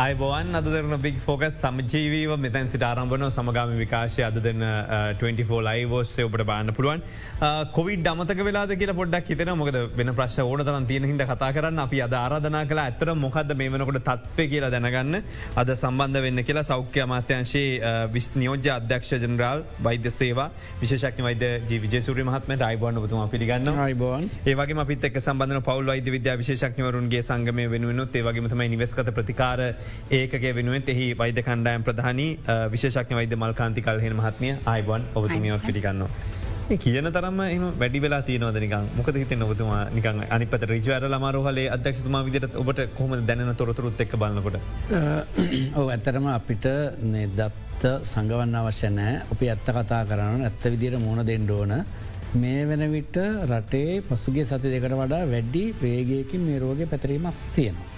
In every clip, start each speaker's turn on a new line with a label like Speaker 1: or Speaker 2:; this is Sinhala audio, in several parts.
Speaker 1: අයිබෝන් අදරන බික් ෆෝකස් සමජීවීව මෙතැන් සිට ආරම්භන සමගම විකාශය අද දෙන්න 24 ලයිවෝස්සේ ඔබට බාන්න පුළුවන්. කොවිඩ් අමතක වෙලාද කියලා පොඩ්ඩක් හිතන මොකද වෙන ප්‍රශ් ඕන තරන් තියෙන හිද කතා කරන්න. අපි අද ආරධනා කලා ඇතර මොකද මේ වනකොට තත්වය කියලා දැනගන්න. අද සම්බන්ධ වෙන්න කියලා සෞඛ්‍ය අමාත්‍යංශයේ විස් නියෝජ්‍ය අධ්‍යක්ෂ ජනරාල් වෛද්‍ය සේවා විශෂක්න වෛද ජීවිජසුරි මහත්මට අයිබෝන් බතුම පිගන්න
Speaker 2: අයිබෝන්
Speaker 1: ඒවගේ අපිත් එක් සම්බඳධන පවල් වෛද්‍ය විද්‍යා විශේෂක්නවරුන්ගේ සංගමය වෙනුවනුත් ඒවගේමතමයි නිවස්කත ප්‍රතිකාර ඒකගේ වෙනුවෙන් එහි වෛද්‍ය කණ්ඩායම් ප්‍රධානී විශේෂක්න වෛද්‍ය මල්කාන්ති කල්හෙන මහත්මය අයිබන් ඔබතුමියත් පිළිගන්නවා. කියන තරම එම වැඩි වෙලා තියනවද නිකන් මොකද හිත නොබතුමා නිකන් අනිපත රිජවර ලමාරහලේ අධ්‍යක්ෂතුමා විදිට ඔබට කොහොම දැන තොරතුරුත් එක් බලන්නකොට.
Speaker 2: ඔව ඇත්තරම අපිට දත්ත සංගවන්න අවශ්‍ය නෑ අපි ඇත්ත කතා කරන්න ඇත්ත විදියට මුණ දෙෙන්ඩෝන මේ වෙන විට රටේ පසුගේ සති දෙකට වඩා වැඩ්ඩි වේගයකින් මේ රෝග පැතරීමක් තියෙනවා.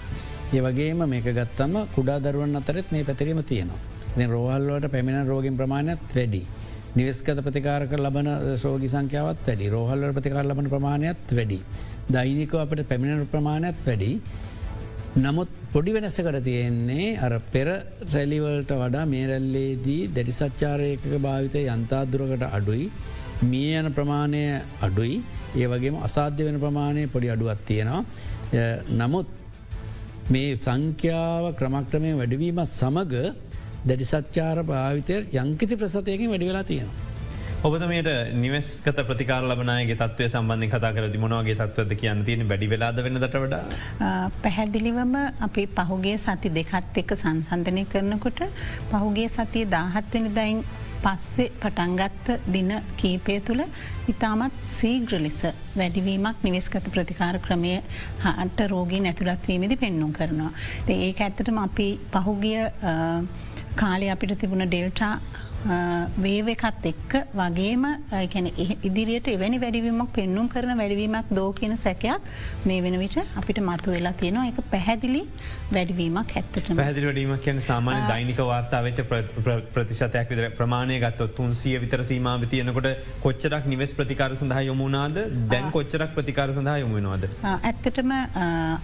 Speaker 2: ඒ වගේම මේක ගත්තම කුඩා දරුවන් අතරත් මේ පැතිරීම තියෙනවා. දෙ රෝහල්ලට පැමිණ රෝගින් ප්‍රමාණයක් වැඩි. නිවස්කත ප්‍රතිකාරක ලබන සෝගි සංඛ්‍යාවත් වැඩි රෝහල්ල ප්‍රතිකාර ලබන ප්‍රමාණයක් වැඩි. දෛනිකව අපට පැමිණට ප්‍රමාණයක් වැඩි. නමුත් පොඩි වෙනස කර තියෙන්නේ අර පෙර රැලිවලට වඩා මේ රැල්ලේදී දැඩි සච්චාරයක භාවිතය යන්තාදුරකට අඩුයි. මිය යන ප්‍රමාණය අඩුයි ඒ වගේම අසාධ්‍ය වෙන ප්‍රමාණය පොඩි අඩුවත් තියෙනවා. නමුත් මේ සංඛ්‍යාව ක්‍රමක්‍රමය වැඩවීමත් සමඟ දැඩි සච්චාර භාවිතය යංකිති ප්‍රසතයකින් වැඩිවෙලා තියෙනවා.
Speaker 1: ඔබතමට නිවස්කත ප්‍රතිකාර ලබනයගේ තත්වය සම්බන්ධි කතා කර දිමනවාගේ තත්වද කියන්න තියෙන වැඩි වෙලාද වෙනදට වඩා.
Speaker 3: පැහැදිලිවම අපි පහුගේ සති දෙකත් එක සංසන්ධනය කරනකොට පහුගේ සතිය දාහත්වනි දයින් පස්සේ පටන්ගත්ත දින කීපය තුළ ඉතාමත් සීග්‍ර ලෙස වැඩිවීමක් නිවෙස්කත ප්‍රතිකාර ක්‍රමය හට රෝගී නැතුළත්වීමදි පෙන්නුම් කරනවා. ඒක ඇත්තටම අපි පහුගිය කාලය අපිට තිබුණ ඩෙල්ටා වේවකත් එක්ක වගේම ඉදිරියට එවැනි වැඩිවීමක් පෙන්නුම් කරන වැඩිවීමක් දෝ කියන සැකයක් මේ වෙන විට අපිට මතු වෙලා තියෙනවා. එක පැහැදිලි වැඩිවීමක් ඇත්තට
Speaker 1: පැදිලි වැඩීමක් කියන සාමාන්‍ය දෛනික වාර්තාාවච ප්‍රතිශතයක් විදර ප්‍රමාණය ගත්තොත් තුන්සිය විතර සීමාව තියනකොට කොච්චරක් නිවෙස් ප්‍රතිකාර සඳහා යොමුණනාද දැන් කොච්චරක් ප්‍රතිකාර සඳහා යොමුණවාද.
Speaker 3: ඇත්තටම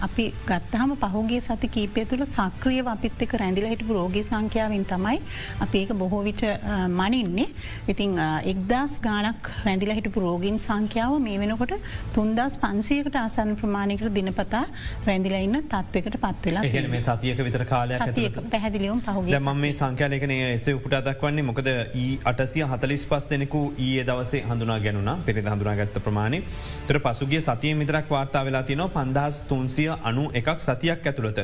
Speaker 3: අපි ගත්තහම පහුගේ සති කීපය තුළ සක්‍රිය අපිත් එක රැඳිල හිටපු රෝගී සංඛ්‍යාවෙන් තමයි අපි ඒක බොහෝ විට මනින්නේ. ඉතිං එක්දස් ගානක් රැඳිල හිටපු රෝගීන් සංඛ්‍යාව මේ වෙනකොට තුන්දස් පන්සියකට ආසන් ප්‍රමාණයකට දිනපතා රැඳිලා ඉන්න තත්වකට පත්වෙලා
Speaker 1: මේ සතියක විතර කාලයක්
Speaker 3: පැහැදිලියම් පහුගේ
Speaker 1: ම මේ සංඛ්‍යාලකන එසේ උපට දක්වන්නේ මොකද ඒ අටසිය හතලිස් පස් දෙනෙකු ඒ දවසේ හඳුනා ගැනුණ. පෙරි හඳුනා ගත්ත ප්‍රමාණය. තර පසුගේ සතිය මිතරක් වාර්තා වෙලා තියනවා. පන්දහස් තුන්සිය අනු එකක් සතියක් ඇතුළත.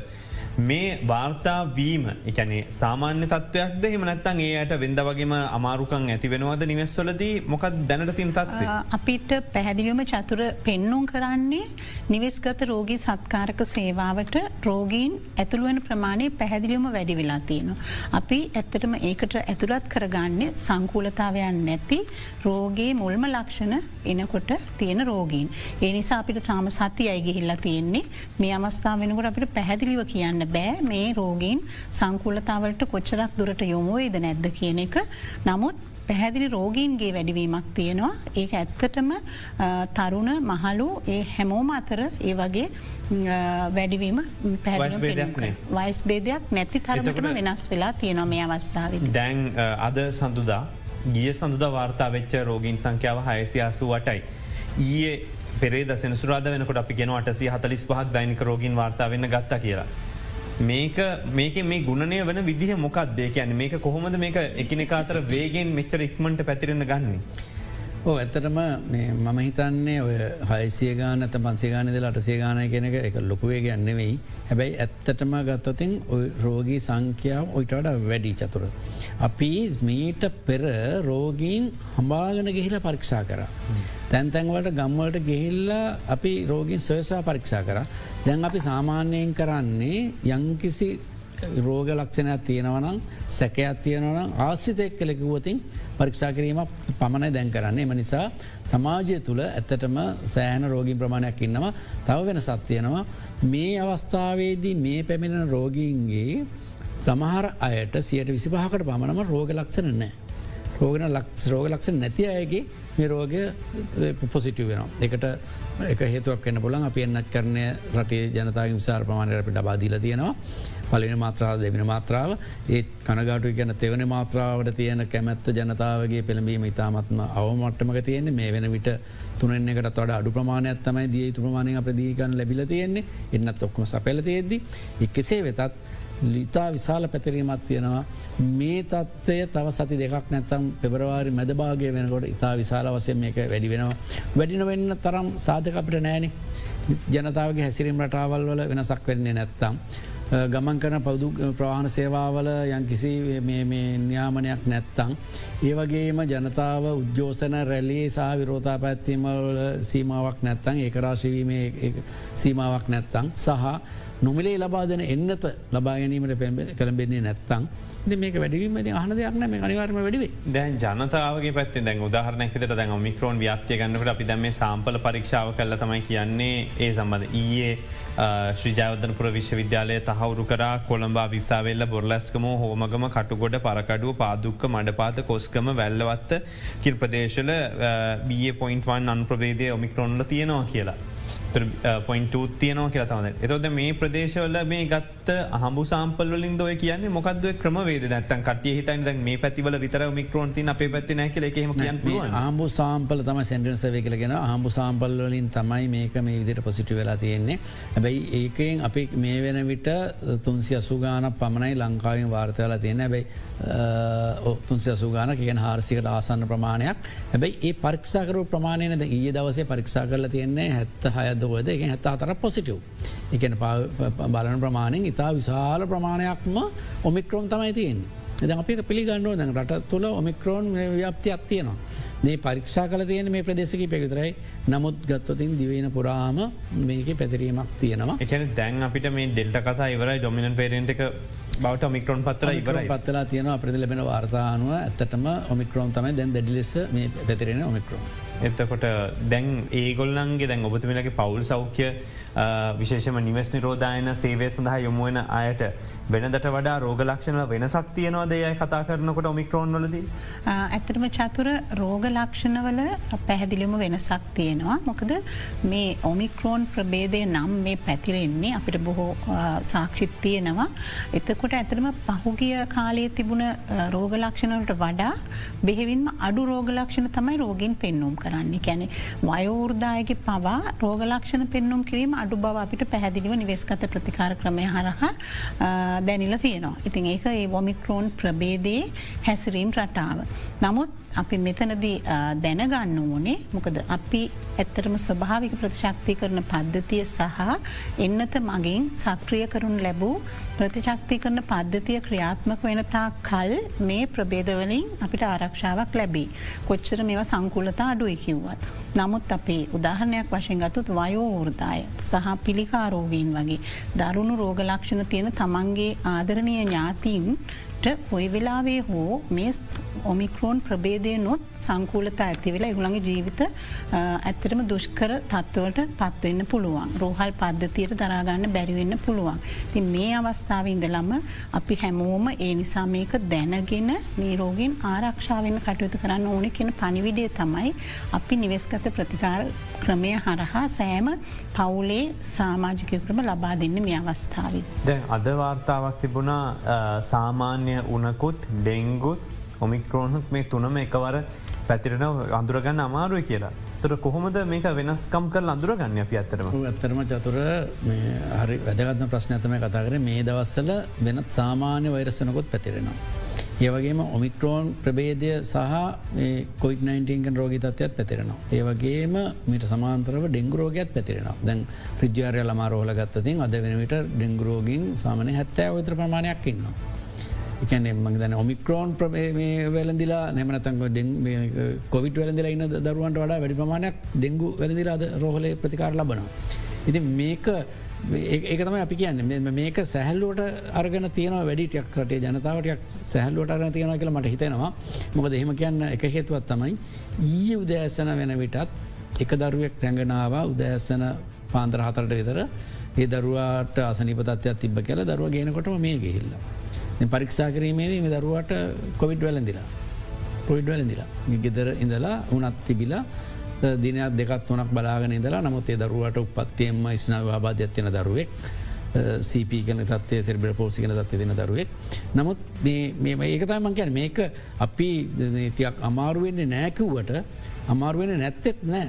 Speaker 1: මේ වාර්තාවීම එකනේ සාමාන්‍ය තත්වයක්ද හෙමනත්තන් ඒයට වෙන්ද වගේම අමාරුකං ඇති වෙනවාද නිවෙස්වලදී මොකක් දැනට තින් තත්ව.
Speaker 3: අපිට පැහැදිලිවම චතුර පෙන්නුම් කරන්නේ නිවෙස්ගත රෝගී සත්කාරක සේවාවට රෝගීන් ඇතුළුවන ප්‍රමාණය පැහැදිලිවම වැඩි වෙලා තියෙනවා. අපි ඇත්තටම ඒකට ඇතුළත් කරගන්නේ සංකූලතාවයන් නැති රෝගේ මුල්ම ලක්ෂණ එනකොට තියෙන රෝගීන්. ඒ නිසා අපිට තාම සති අයිගිහිල්ලා තියෙන්නේ මේ අවස්ථාව වෙනකොට අපිට පැහැදිලිව කියන්න බෑ. මේ රෝගීන් සංකුලතාවලට කොච්චරක් දුරට යොමුවේද නැද්ද කියන එක. නමුත් පැහැදිලි රෝගීන්ගේ වැඩිවීමක් තියෙනවා. ඒක ඇත්තටම තරුණ මහලු ඒ හැමෝම අතර ඒ වගේ වැඩිවීම වයිස් බේදයක් නැති තරමටම වෙනස් වෙලා තියෙනවා මේ අවස්ථාව
Speaker 1: දැන් අද සඳුදා ගිය සඳුද වාර්තා වෙච්ච රෝගීන් සංඛ්‍යාව හයසියාසු වටයි. ඊයේ පෙරේ දසෙන සුරාද වෙනකොට අපි ගෙන අටසි හතලිස් පහක් දෛනික රෝගීන් වාර්තා වෙන්න ගත්ත කියලා. මේක මේක මේ ගුණනය වන විදිහ මොකක්දේ කියන මේක කොහොමද මේක එකනෙක අතර වේගෙන් මෙච්චර ඉක්මට පැතිරෙන ගන්නේ.
Speaker 2: ඕ ඇත්තටම මම හිතන්නේ ඔය හයිසිය ගාන ඇත පන්සේ ගානද අටසේ ගානය කෙනක එක ලොකුවේ ගන්නෙවෙයි හැබැයි ඇත්තටම ගත්තතින් රෝගී සංඛ්‍යාව ඔයිටට වැඩි චතුර. අපි මීට පෙර රෝගීන් හම්බාගන ගෙහිල පරීක්ෂා කර. තැන්තැන්වලට ගම්වලට ගෙහිල්ලා අපි රෝගීන් සොයසා පරීක්ෂා කර දැන් අපි සාමාන්‍යයෙන් කරන්නේ යංකිසි රෝග ලක්ෂණයක් තියෙනවනම් සැකයක් තියෙනවනම් ආසිතයක් කලෙකුවතින් පරීක්ෂා කිරීම පමණයි දැන් කරන්නේ එම නිසා සමාජය තුළ ඇත්තටම සෑහන රෝගීන් ප්‍රමාණයක් ඉන්නවා තව වෙන සත්තියනවා මේ අවස්ථාවේදී මේ පැමිණෙන රෝගීන්ගේ සමහර අයට සියට විසිපහකට පමණම රෝග ලක්ෂණ නෑ. රෝගන ලක්ෂ රෝග ලක්ෂ නැති අයගේ මේ රෝගය පොසිටව වෙනවා. එකට එක හේතුවක් එන්න පුලන් අප එන්නත් කරනය රටේ ජනතාව විසාර ප්‍රමාණයට බාදීල තියෙනවා. පලින මාත්‍රාව දෙවෙන මාත්‍රාව. ඒත් කනගාටු කියන තෙවන මාත්‍රාවට තියෙන කැමැත්ත ජනතාවගේ පෙළඹීම ඉතාමත්ම අවමට්ටමක තියෙන්නේ. මේ වෙන විට තුනෙන් එකට තොට අඩු ප්‍රමාණයක් තමයි දී තුරමාණය ප්‍රදීකන් ලැබිල තියෙන්නේ. එන්නත් ඔක්කම සපැල තියෙද්දි එක්කෙසේ වෙතත් ලිතා විශාල පැතිරීමත් තියෙනවා. මේ තත්වය තව සති දෙකක් නැත්තම් පෙබරවාරි මැදභාගය වෙනකොට ඉතා විශාල වසය මේක වැඩි වෙනවා. වැඩින වෙන්න තරම් සාධක අපිට නෑනෙ ජනතාවගේ හැසිරීම් රටාවල් වල වෙනසක් වෙන්නේ නැත්තම්. ගමන් කරන පෞදු ප්‍රවාහන සේවාවල යම්කිසි න්‍යාමනයක් නැත්තං. ඒවගේම ජනතාව උද්‍යෝසන රැලේ සහ විරෝතා පැත්තිීමවල සීමාවක් නැත්තං ඒකරාශවීම සීමාවක් නැත්තං සහ නොමිලේ ලබා දෙන එන්නත ලබා ගැනීමට කළඹෙන්නේ නැත්තං මේක වැඩවීම අහන දෙයක් මේ අනිවාර්ම වැඩිවේ
Speaker 1: දැන් ජනතාවගේ පැත්ති දැන් උදාහරනැකට දැන් මික්‍රෝන් ව්‍යක්තිය ගන්නකට අපි දැම සාම්පල පරීක්ෂාව කල්ල තමයි කියන්නේ. ඒ සම්බඳ ඊයේ ශ්‍රීජාවදනපුර විශ්වවිද්‍යාලය තහවුරු කර කොළඹා විසාවෙල්ල බොරලස්කම හෝමගම කටුගොඩ පරකඩුව පාදුක්ක මඩපාත කොස්කම වැල්ලවත්ත කිල් ප්‍රදේශල බිය පොයින්ට්වන් අන් ප්‍රබේදය ඔමික්‍රෝන්ල තියෙනවා කියලා. පොයින්ට තියනවා කියලා තමද එතොද මේ ප්‍රදේශවල මේ ගත්ත හමු සම්පල්ලින් දොය කියන්නේ මොකක්ද ක්‍රමවේද නැත්තන් කටිය හිතන් දැන් මේ පැතිවල විතර මික්‍රෝන් තින අපේ පැත්ති නැකල එකම කියන්න
Speaker 2: ආම්බු සාම්පල තම සෙන්ඩන්සවේ කලගෙන ආම්බු සාම්පල්වලින් තමයි මේක මේ විදිට පොසිටි වෙලා තියෙන්නේ. හැබැයි ඒකෙන් අපි මේ වෙන විට තුන්සි අසුගාන පමණයි ලංකාවෙන් වාර්තවලා තියෙන හැබැයි තුන්සි අසුගාන කියෙන් හාරසිකට ආසන්න ප්‍රමාණයක්. හැබැයි ඒ පරික්ෂාකරු ප්‍රමාණයනද ඒ දවසේ පරික්ෂා කරලා තියෙන්නේ හැත්ත හයද හොද එක හැත්තා තර පොසිටව් එකන බලන ප්‍රමාණයෙන් ඉතා විශාල ප්‍රමාණයක්ම ඔමික්‍රෝන් තමයි තියෙන් එද අපි පිළිගන්නුව දැන් රට තුළ ඔමික්‍රෝන් ව්‍යප්ති අත්තියනවා. මේ පරික්ෂා කල තියෙන මේ ප්‍රදෙසකි පැවිතරයි නමුත් ගත්තතින් දිවෙන පුරාම මේක පැතිරීමක් තියෙනවා.
Speaker 1: එකන දැන් අපිට මේ ඩෙල්ට කතා ඉවරයි ඩොමිනන් පේරෙන්ට එක බවට මික්‍රෝන් පත්තර ඉවර
Speaker 2: පත්තලා තියෙන අපිට ලැබෙන වාර්තානුව ඇත්තටම ඔමික්‍රෝන් තමයි දැන් දැඩිලෙස මේ පැතිරෙන ඔමික්‍රෝන්.
Speaker 1: එතකොට දැන් ඒගොල්ලන්ගේ දැන් ඔබතුමිලගේ පවුල් සෞඛ්‍ය විශේෂම නිවස් නිරෝධයන සේවය සඳහා යොමුුවන අයට වෙනදට වඩා රෝගලක්ෂණ වෙනසක් තියනවා දෙයයි කතා කරනකොට ඔමික්‍රෝන් වලද.
Speaker 3: ඇතරම චතුර රෝගලක්ෂණවල පැහැදිලිම වෙනසක් තියෙනවා. මොකද මේ ඔමික්‍රෝන් ප්‍රබේදය නම් මේ පැතිරෙන්නේ අපිට බොහෝ සාක්ෂිත් තියෙනවා. එතකොට ඇතරම පහුගිය කාලයේ තිබුණ රෝගලක්ෂණවලට වඩා බෙහෙවින්ම අඩු රෝගලක්ෂණ තමයි රෝගින් පෙන්නුම් කරන්නේ. කැනෙ වයෝෘදායක පවා රෝගලක්ෂණ පෙන්නුම් කිරීම අඩු බව අපිට පැහැදිලිව නිවෙස්ගත ප්‍රතිකාර ක්‍රමය හරහා දැනිල තියෙනවා. ඉතින් ඒක ඒ වොමික්‍රෝන් ප්‍රබේදයේ හැසිරීම් රටාව. නමුත් අපි මෙතනදී දැනගන්න ඕනේ මොකද අපි ඇත්තරම ස්වභාවික ප්‍රතිශක්ති කරන පද්ධතිය සහ එන්නත මගින් සක්‍රිය කරුන් ලැබූ ප්‍රතිශක්ති කරන පද්ධතිය ක්‍රියාත්මක වෙනතා කල් මේ ප්‍රබේදවලින් අපිට ආරක්ෂාවක් ලැබේ. කොච්චර මේවා සංකුලතා අඩුයි කිව්වත්. නමුත් අපේ උදාහරණයක් වශයෙන් ගතුත් වයෝෝර්දාය සහ පිළිකාරෝගීන් වගේ දරුණු රෝගලක්ෂණ තියෙන තමන්ගේ ආදරණය ඥාතිීන් කොයි වෙලාවේ හෝ මේ ඔමික්‍රෝන් ප්‍රබේදය නොත් සංකූලතා ඇතිවෙලා ඉහුළඟගේ ජීවිත ඇත්තටම දුෂ්කර තත්වවට පත්වවෙන්න පුළුවන් රෝහල් පද්ධතියට දරාගන්න බැරිවෙන්න පුළුවන්. ති මේ අවස්ථාව ඉඳලම අපි හැමෝම ඒ නිසා මේක දැනගෙන නීරෝගෙන් ආරක්ෂාවෙන් කටයුතු කරන්න ඕන කියෙන පනිවිඩේ තමයි අපි නිවෙස්ගත ප්‍රතිකාර ක්‍රමය හරහා සෑම පවුලේ සාමාජිකයකරම ලබා දෙන්න මේ අවස්ථාව.
Speaker 1: දැ අද වාර්තාවක් තිබුණා සාමාන්‍ය උනකුත් ඩෙංගුත් ඔමික්‍රෝනුත් මේ තුනම එකවර පැතිරෙන අඳුරගන්න අමාරුව කියලා. තොර කොහොමද මේක වෙනස්කම් කල් අඳුරගන්න අපි අත්තරම
Speaker 2: ඇත්තරම චතුර හරි වැදගත්න ප්‍රශ්නඇතම කතාකර මේ දවස්සල වෙනත් සාමාන්‍ය වෛරස්සනකොත් පැතිරෙනවා. ඒවගේම ඔමික්‍රෝන් ප්‍රබේදය සහ කොයිට රෝග තත්වයක් පැතිරෙනවා. ඒවගේම මට සමාන්තරව ඩෙංගරෝගයක් පැතිරෙනවා දැන් ප්‍රජාරය ලමාරෝහල ගත්තතින් අද වෙනවිට ඩෙංගරෝගින් සාමනය හැත්තෑ විතර ප්‍රමාණයක් ඉන්නවා. එකන මං දන ඔමික්‍රෝන් වැලදිලා නැමනතන් කොවිට වැලදිලා ඉන්න දරුවන්ට වඩා වැඩි ප්‍රමාණයක් දෙංගු වැලදිලාද රෝහලය ප්‍රතිකාර ලබනවා. ඉති මේක ඒකතම අපි කියන්න මේක සැහල්ලුවට අර්ගන තියන වැඩිටයක් රටේ ජනතාවටයක් සැහල්ලුවට අරන තියෙන කියල මට හිතෙනවා මොකද එහෙම කියන්න එක හේතුවත් තමයි ඊය උදෑසන වෙන විටත් එක දරුවෙක් රැඟනාව උදෑසන පාන්දර හතරට විතර ඒ දරුවාට අසනිපතත්වයක් තිබ කියල දරුව ගේනකොටම මේ ගෙහිල්ලා. පරික්ෂා කිරීමේදී මේ දරුවට කොවිඩ් වැලඳිලා. කොයිඩ් වැලදිලා ගෙදර ඉඳලා උනත් තිබිලා දිනයක් දෙකත් වනක් බලාගෙන ඉඳලා නමුත් ඒ දරුවට උපත්තියෙන්ම ස්නාව ආබාධයක්ත්යන දරුවෙක් සීපීකන තත්වය සෙරබිට පෝසිකන තත්ව දෙන දරුවෙක්. නමුත් මේ ඒකතයි මං කියන මේක අපි තියක් අමාරුවෙන්නේ නෑකිව්වට අමාරුවෙන නැත්තෙත් නෑ.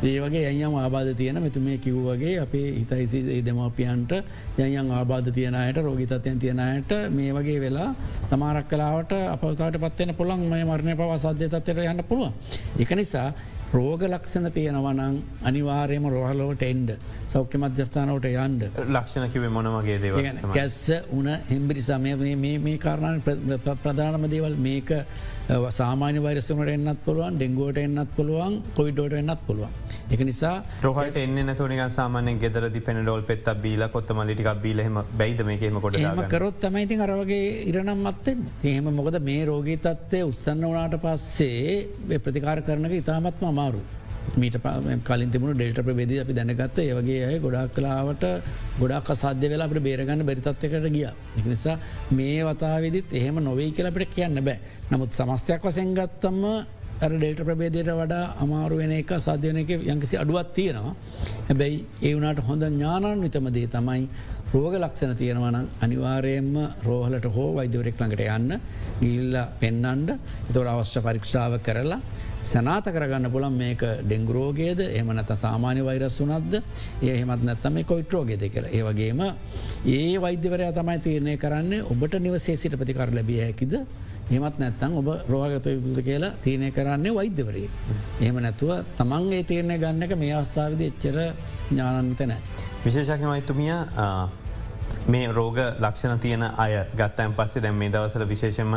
Speaker 2: ඒ වගේ යම් ආබාධ තියන මෙතු මේ කිව් වගේ අපේ හිතයිසි දෙමවපියන්ට යම් ආබාධ තියනයට රෝගිතත්වයන් තියනයට මේ වගේ වෙලා සමාරක් කලාවට අපවතාවට පත්වන පුළන් මේ මරණය පව සද්‍ය තත්වයට යන්න පුළුව. එක නිසා රෝග ලක්ෂණ තියෙනවනං අනිවාර්යම රෝහලෝට එන්ඩ සෞඛ්‍ය මධ්‍යස්ථානවට යන්ඩ
Speaker 1: ලක්ෂණ කිවේ මොනවගේ දේව
Speaker 2: කැස්ස උන හෙම්බිරි සමය මේ කාරණ ප්‍රධානම දේවල් මේක සාමාන්‍ය වරසමට එන්නත් පුළුවන් ඩෙංගුවට එන්නත් පුළුවන් කොයිඩෝට එන්නත් පුළුවන්. එක නිසා
Speaker 1: රෝහට එන්න නතුනික සාමානය ගෙදරදි පෙනඩෝල් පෙත් බීල කොත්තම ලිටික බීලහෙම බයිද මේකම කොට
Speaker 2: කරොත් තමයිති අරවගේ ඉරනම් මත්තෙන් එහෙම මොකද මේ රෝගී තත්වය උත්සන්න වනාට පස්සේ ප්‍රතිකාර කරනක ඉතාමත්ම අමාරු. මීට කලින් තිබුණු ඩෙල්ට ප්‍රබේද අපි දැනගත්ත ඒවගේ අය ගොඩක් කලාවට ගොඩක් අසාධ්‍ය වෙලා අපට බේරගන්න බැරිතත්වකට ගිය. නිසා මේ වතාවිදිත් එහෙම නොවෙයි කියලපට කියන්න බෑ. නමුත් සමස්තයක් වසෙන් ගත්තම්ම ඩෙල්ට ප්‍රබේදයට වඩා අමාරුවෙන එක සාධ්‍යවන එක යංකිසි අඩුවත් තියෙනවා. හැබැයි ඒ වුණට හොඳ ඥානන් විතමදේ තමයි රෝග ලක්ෂණ තියෙනවනම් අනිවාරයෙන්ම රෝහලට හෝ වෛද්‍යවරෙක් ළඟට යන්න ගිල්ල පෙන්නන්ඩ තොර අවශ්‍ය පරීක්ෂාව කරලා සනාත කරගන්න පුළන් මේක ඩෙංගරෝගේද එහම නැත සාමාන්‍ය වෛරස් වනත්ද ඒ හෙමත් නැත්තම මේ කොයිට්‍රෝගෙද කර ඒවගේම ඒ වෛද්‍යවරයා තමයි තීරණය කරන්නේ ඔබට නිවසේ සිට ප්‍රතිකර ලැබිය හැකිද එමත් නැත්තං ඔබ රෝගත යුතුද කියලා තියනය කරන්නේ වෛද්‍යවරේ. එහෙම නැතුව තමන් ඒ තීරණය ගන්නක මේ අවස්ථාවද එච්චර ඥානන්ත නෑ.
Speaker 1: විශේෂඥවයිතුමිය මේ රෝග ලක්ෂණ තියෙන අය ගත්තයන් පස්සේ දැම් මේ දවසල විශේෂෙන්ම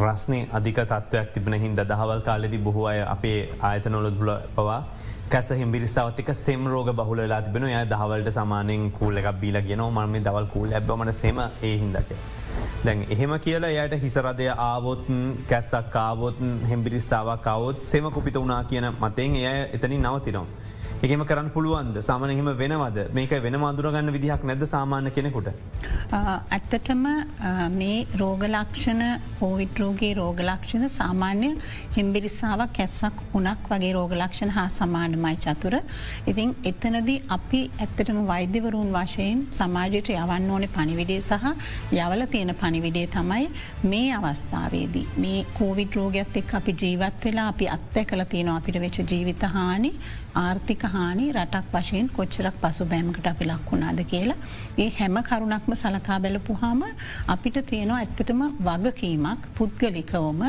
Speaker 1: රස්නය අධික තත්ත්වයක් තිබෙන හින්ද දහවල් කාලෙදි බොහෝ අය අපේ ආයතනොල දුල පවා කැස හිම්බිරිස්සාවතික සෙම් රෝග බහුල වෙලා තිබෙන ය දහවලට සමානෙන් කූල එකක් බීල ගෙන මර්ම දවල් කූල ඇබමට සෙම ඒ හිදක. දැන් එහෙම කියලා යට හිසරදය ආවොත් කැස්සක් කාවොත් හෙම්බිරිස්සාාවක් කවොත් සෙම කුපිත වනා කියන මතෙන් එය එතනින් නවතිනවා. එකම කරන්න පුළුවන්ද සාමනහෙම වෙනවද මේක වෙන අදුරගන්න විදිහක් නැද සාමාන්‍ය කෙනෙකුට.
Speaker 3: ඇත්තටම මේ රෝගලක්ෂණ පෝවිටරෝගේ රෝගලක්ෂණ සාමාන්‍ය හිම්බිරිස්සාාවක් කැස්සක් උනක් වගේ රෝගලක්ෂණ හා සමානමයි චතුර. ඉතින් එතනදී අපි ඇත්තටම වෛද්‍යවරුන් වශයෙන් සමාජයට යවන්න ඕනෙ පනිවිඩේ සහ යවල තියෙන පනිවිඩේ තමයි මේ අවස්ථාවේදී. මේ කෝවිඩ රෝගයක් එක් අපි ජීවත් වෙලා අපි අත්ත කළ තියෙන අපිට වෙච්ච ජීවිත හානි ආර්ථික හානි රටක් වශයෙන් කොච්චරක් පසු බෑමකට අපි ලක් වුණාද කියලා. ඒ හැම කරුණක්ම සලකා බැලපුහාම අපිට තියෙනවා ඇත්තටම වගකීමක් පුද්ගලිකවම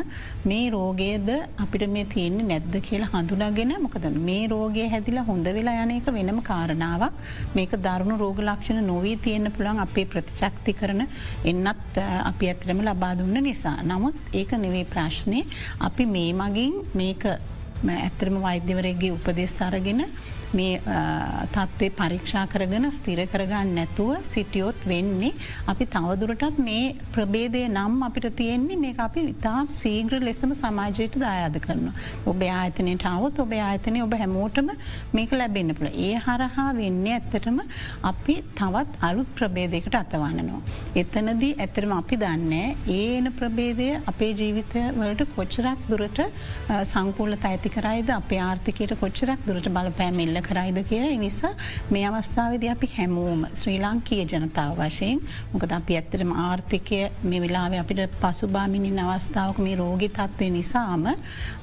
Speaker 3: මේ රෝගයද අපිට මේ තියන්නේ නැද්ද කියලා හඳුනාගෙන මොකද මේ රෝගය හැදිලා හොඳ වෙලා යනක වෙනම කාරණාවක් මේක දරුණු රෝග ලක්ෂණ නොවී තියෙන්න්න පුළන් අපේ ප්‍රතිශක්ති කරන එන්නත් අපි ඇතරම ලබා දුන්න නිසා. නමුත් ඒක නෙවේ ප්‍රශ්නය අපි මේ මගින් මේක ඇත්තරම වෛද්‍යවරයගේ උපදෙස් අරගෙන මේ තත්ත්වය පරීක්ෂා කරගෙන ස්තිර කරගන්න නැතුව සිටියොත් වෙන්නේ අපි තවදුරටත් මේ ප්‍රබේදය නම් අපිට තියෙන්නේ මේ අපි ඉතාත් සීග්‍ර ලෙසම සමාජයට දායාද කරන. ඔබ ආයතනයට අවත් ඔබ ආයතනය ඔබ හැමෝටම මේක ලැබෙන්න්න පුළ ඒ හරහා වෙන්න ඇත්තටම අපි තවත් අලුත් ප්‍රබේදයකට අතවන්නනවා. එතනදී ඇතරම අපි දන්නේ ඒන ප්‍රබේදය අපේ ජීවිතවලට කොච්චරක් දුරට සංකූලත ඇති කරයිද අපේ ආර්ථිකයට කොච්චරක් දුරට බලපෑමෙල්ල කරයිද කියලා. නිසා මේ අවස්ථාවද අපි හැමෝම ශ්‍රී ලංකීය ජනතාව වශයෙන් මොකද අපි ඇත්තරම ආර්ථිකය මේ වෙලාව අපිට පසුබාමිනින් අවස්ථාවක මේ රෝගි තත්වය නිසාම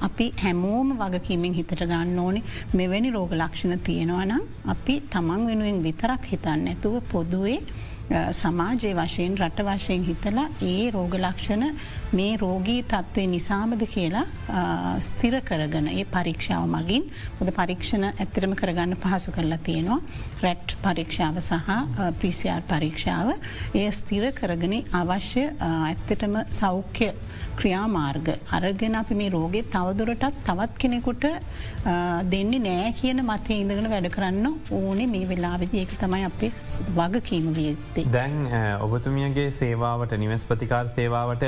Speaker 3: අපි හැමෝම වගකීමෙන් හිතට ගන්න ඕනි. මෙවැනි රෝග ලක්ෂණ තියෙනවනම් අපි තමන් වෙනුවෙන් විතරක් හිතන්න ඇතුව පොදුවේ සමාජය වශයෙන් රට වශයෙන් හිතලා ඒ රෝගලක්ෂණ මේ රෝගී තත්ත්වය නිසාමද කියලා ස්තිර කරගන ඒ පරීක්ෂාව මගින් හොද පරීක්ෂණ ඇත්තරම කරගන්න පහසු කරලා තියෙනවා. රැට් පරීක්ෂාව සහ පිසිR පරීක්ෂාව. ඒ ස්තිර කරගෙන අවශ්‍ය ඇත්තටම සෞඛ්‍ය ක්‍රියාමාර්ග අරගෙන අපි මේ රෝගෙත් තවදුරටත් තවත් කෙනෙකුට දෙන්නේ නෑ කියන මතය ඉඳගෙන වැඩ කරන්න ඕනේ මේ වෙලාවෙදි. ඒක තමයි අපේ වගකීම වියත්තේ.
Speaker 1: දැන් ඔබතුමියගේ සේවාවට නිවස් ප්‍රතිකාර සේවාවට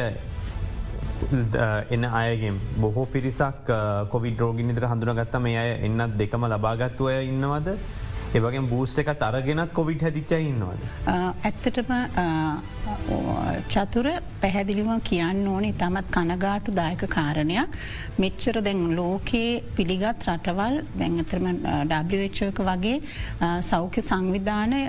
Speaker 1: එන්න අයගෙන් බොහෝ පිරිසක් කොවි ඩෝගිනිදර හඳුනගත්ත. මේ අය එන්නත් දෙකම ලබාගත්තුවය ඉන්නවද? ඒවගේ බූස්ට එක තරගෙනත් කොවිට හැදිච්චයින්නවාද.
Speaker 3: ඇත්තටම චතුර පැහැදිලිම කියන්න ඕන ඉතාමත් කනගාටු දායක කාරණයක්. මෙච්චර දැන් ලෝකයේ පිළිගත් රටවල් දැන්ඇතරම ඩ්ක වගේ සෞඛ්‍ය සංවිධානය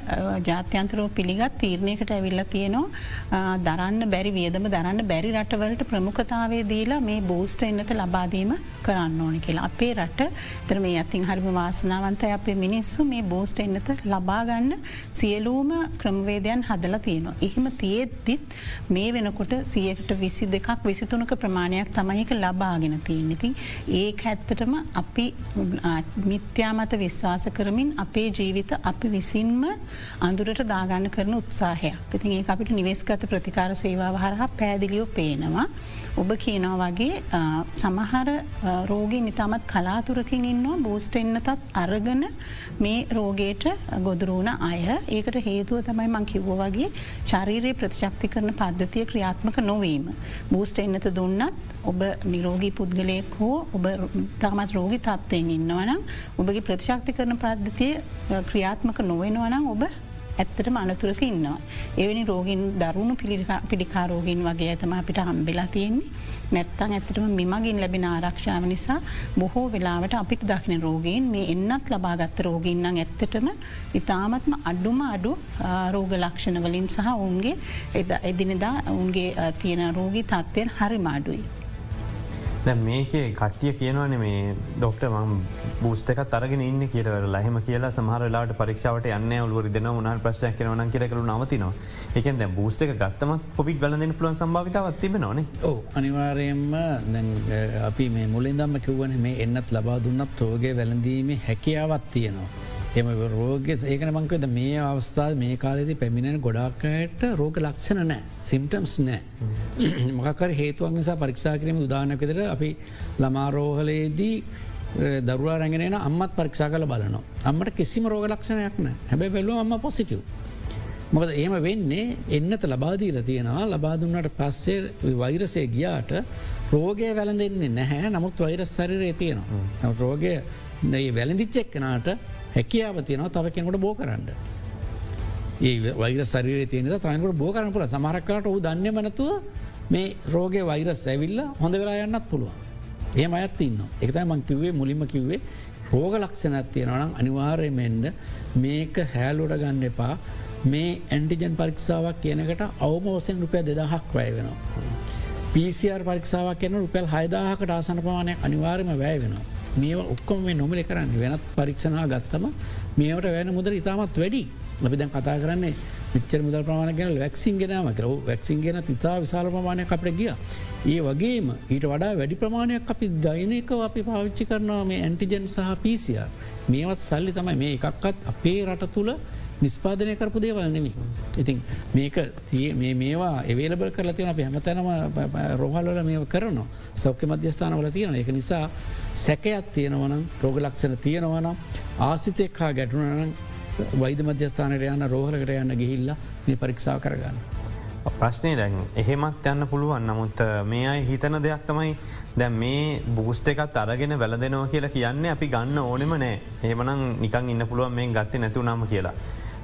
Speaker 3: ජාත්‍යන්තරෝ පිළිගත් තීරණයකට ඇවිල්ල තියෙනවා. දරන්න බැරි වියදම දරන්න බැරි රටවලට ප්‍රමුඛතාවේ දීලා මේ බෝස්ට එන්නත ලබාදීම කරන්න ඕනි කියලා. අපේ රට තර මේ අතින් හරිම වාසනාවන්තය. අපේ මිනිස්සු මේ බෝස්ට එන්නත ලබාගන්න සියලූම ක්‍රමවේදයන් හදලා තියෙනවා. එහෙම තියෙද්දිත් මේ වෙනකොට සියකට විසි දෙකක් විසිතුනක ප්‍රමාණයක් තමයික ලබාගෙන තියෙන් ඉතින් ඒ ඇත්තටම අපි මිත්‍යාමත විශ්වාස කරමින් අපේ ජීවිත අපි විසින්ම අඳුරට දාගන්න කරන උත්සාහයක්. ඉතින් ඒ අපිට නිවෙස්ගත ප්‍රතිකාර සේවාව හරහා පැදිලියෝ පේනවා. ඔබ කියනවා වගේ සමහර රෝගී නිතාමත් කලාතුරකින් ඉන්නවා බූස්ට එන්නතත් අරගන මේ රෝගයට ගොදුරුවන අය ඒකට හේතුව තමයි මං කිව්ව වගේ චරීරයේ ප්‍රතිශක්ති කරන පද්ධතිය ක්‍රියාත්මක නොවීම. බූස්ට එන්නත දුන්නත් ඔබ නිරෝගී පුද්ගලයෙක් හෝ ඔබ තාමත් රෝගි තත්වයෙන් ඉන්නවනම් ඔබගේ ප්‍රතිශක්ති කරන පද්ධතිය ක්‍රියාත්මක නොවෙනවනම් ඔබ ඇත්තටම අනතුරක ඉන්නවා. එවැනි රෝගින් දරුණු පිළිකාරෝගින් වගේ ඇතම අපිට හම්බෙලා තියෙන්නේ නැත්තන් ඇත්තටම මෙමගින් ලැබෙන ආරක්ෂාව නිසා බොහෝ වෙලාවට අපිට දක්න රෝගීන් මේ එන්නත් ලබාගත්ත රෝගීන්නම් ඇත්තටම ඉතාමත්ම අඩුම අඩු රෝග ලක්ෂණවලින් සහ ඔවුන්ගේ එදිනෙදා ඔවුන්ගේ තියෙන රෝගී තත්ත්වයෙන් හරි මාඩුයි.
Speaker 1: දැ මේකේ කට්ටිය කියනවන මේ ඩොක්ට ම බස්ටක තරගෙන ඉන්න කියලවර ලහෙම කියලා සමහරලාට පරික්ෂාවට යන්න ඔලුවර දෙන උනාල් ප්‍රශ්ය කරන කියරකරු නවතිනවා. එකන් දැ බස්ටක ගත්තමත් පොපිට බලන්න පුලන් සම්භාවිතාවත් තිබ නොන
Speaker 2: ඕ අනිවාරයෙන්ම අපි මේ මුලින්දම්ම කිව්වන මේ එන්නත් ලබා දුන්නත් රෝගය වැළඳීම හැකියාවත් තියෙනවා. එම රෝග ඒකන මංකද මේ අවස්ථා මේ කාලෙදි පැමිණෙන ගොඩාක්කට රෝග ලක්ෂණ නෑ සිම්ටම්ස් නෑ මොකකර හේතුවක් නිසා පරික්ෂා කිරීම උදානකෙදර අපි ළමාරෝහලේදී දරුවා රැගෙනන අම්මත් පරික්ෂා කල බලනවා. අම්මට කිසිම රෝග ලක්ෂණයක් නෑ හැබැ බැලුව අම්ම පොසිටව්. මොකද ඒම වෙන්නේ එන්නත ලබාදීල තියෙනවා. ලබාදුන්නට පස්සේ වෛරසය ගියාට රෝගය වැලඳෙන්නේ නැහැ. නමුත් වෛරස් සරිරය තියෙනවා. රෝගය වැලඳිච්චෙක්කනාට හැකියාව තියෙනවා තව කෙනකට බෝ කරන්න. ඒ වෛර සරිර තියන තයකට බෝ කරන පුල සමරක් කලට ඔහු දන්න මනතුව මේ රෝග වෛරස් ඇවිල්ල හොඳ වෙලා යන්නත් පුළුවන්. ඒ අයත් ඉන්න එකතයි මං කිව්වේ මුලිම කිව්වේ රෝග ලක්ෂණත් තියෙනවනම් අනිවාර්යමෙන්ද මේක හැලුට ගන්න එපා මේ ඇන්ටිජන් පරික්ෂාවක් කියනකට අවම වසෙන් රුපය දෙදහක් වැය වෙනවා. පිසිR පරික්ෂාවක් කියන රුපැල් හයදාහකට ආසන පමානයක් අනිවාර්යම වැය වෙනවා. මේ ඔක්කොම මේ නොමලි කරන්න. වෙනත් පරීක්ෂණා ගත්තම මේට වැෑන මුදර ඉතාමත් වැඩි. අපි දැන් කතා කරන්නේ මිච්චර මුදල් ප්‍රමාණ ගැන වැක්සින් ගෙනම කර වැක්සින් ගෙන ඉතා විශාල ප්‍රමාණයක් අපට ගිය. ඒ වගේම ඊට වඩා වැඩි ප්‍රමාණයක් අපි දෛනයකව අපි පාවිච්චි කරනවා මේ ඇන්ටිජන් සහ පිසිR මේවත් සල්ලි තමයි. මේ එකක්කත් අපේ රට තුළ නිස්පාදනය කරපු දේවල් නෙමි. ඉතින් මේක මේ මේවා එවේලබල් කරලා තියෙන අප හැමතැනම රෝහල්වල මේ කරනවා සෞඛ්‍ය මධ්‍යස්ථානවල තියෙන එක නිසා සැකයක් තියෙනවනම් රෝගලක්ෂණ තියෙනවනම් ආසිතෙක් හා ගැටුණනම් වෛද මධ්‍යස්ථානයට යන්න රෝහලකට යන්න ගිහිල්ල මේ පරීක්ෂා කරගන්න.
Speaker 1: ප්‍රශ්නය දැන් එහෙමත් යන්න පුළුවන් නමුත් මේ අයි හිතන දෙයක් තමයි දැ මේ බූස්ට එකත් අරගෙන වැලදෙනවා කියලා කියන්නේ අපි ගන්න ඕනෙම නෑ ඒමනම් නිකං ඉන්න පුළුවන් මේ ගත්ත නැතු නම කියලා.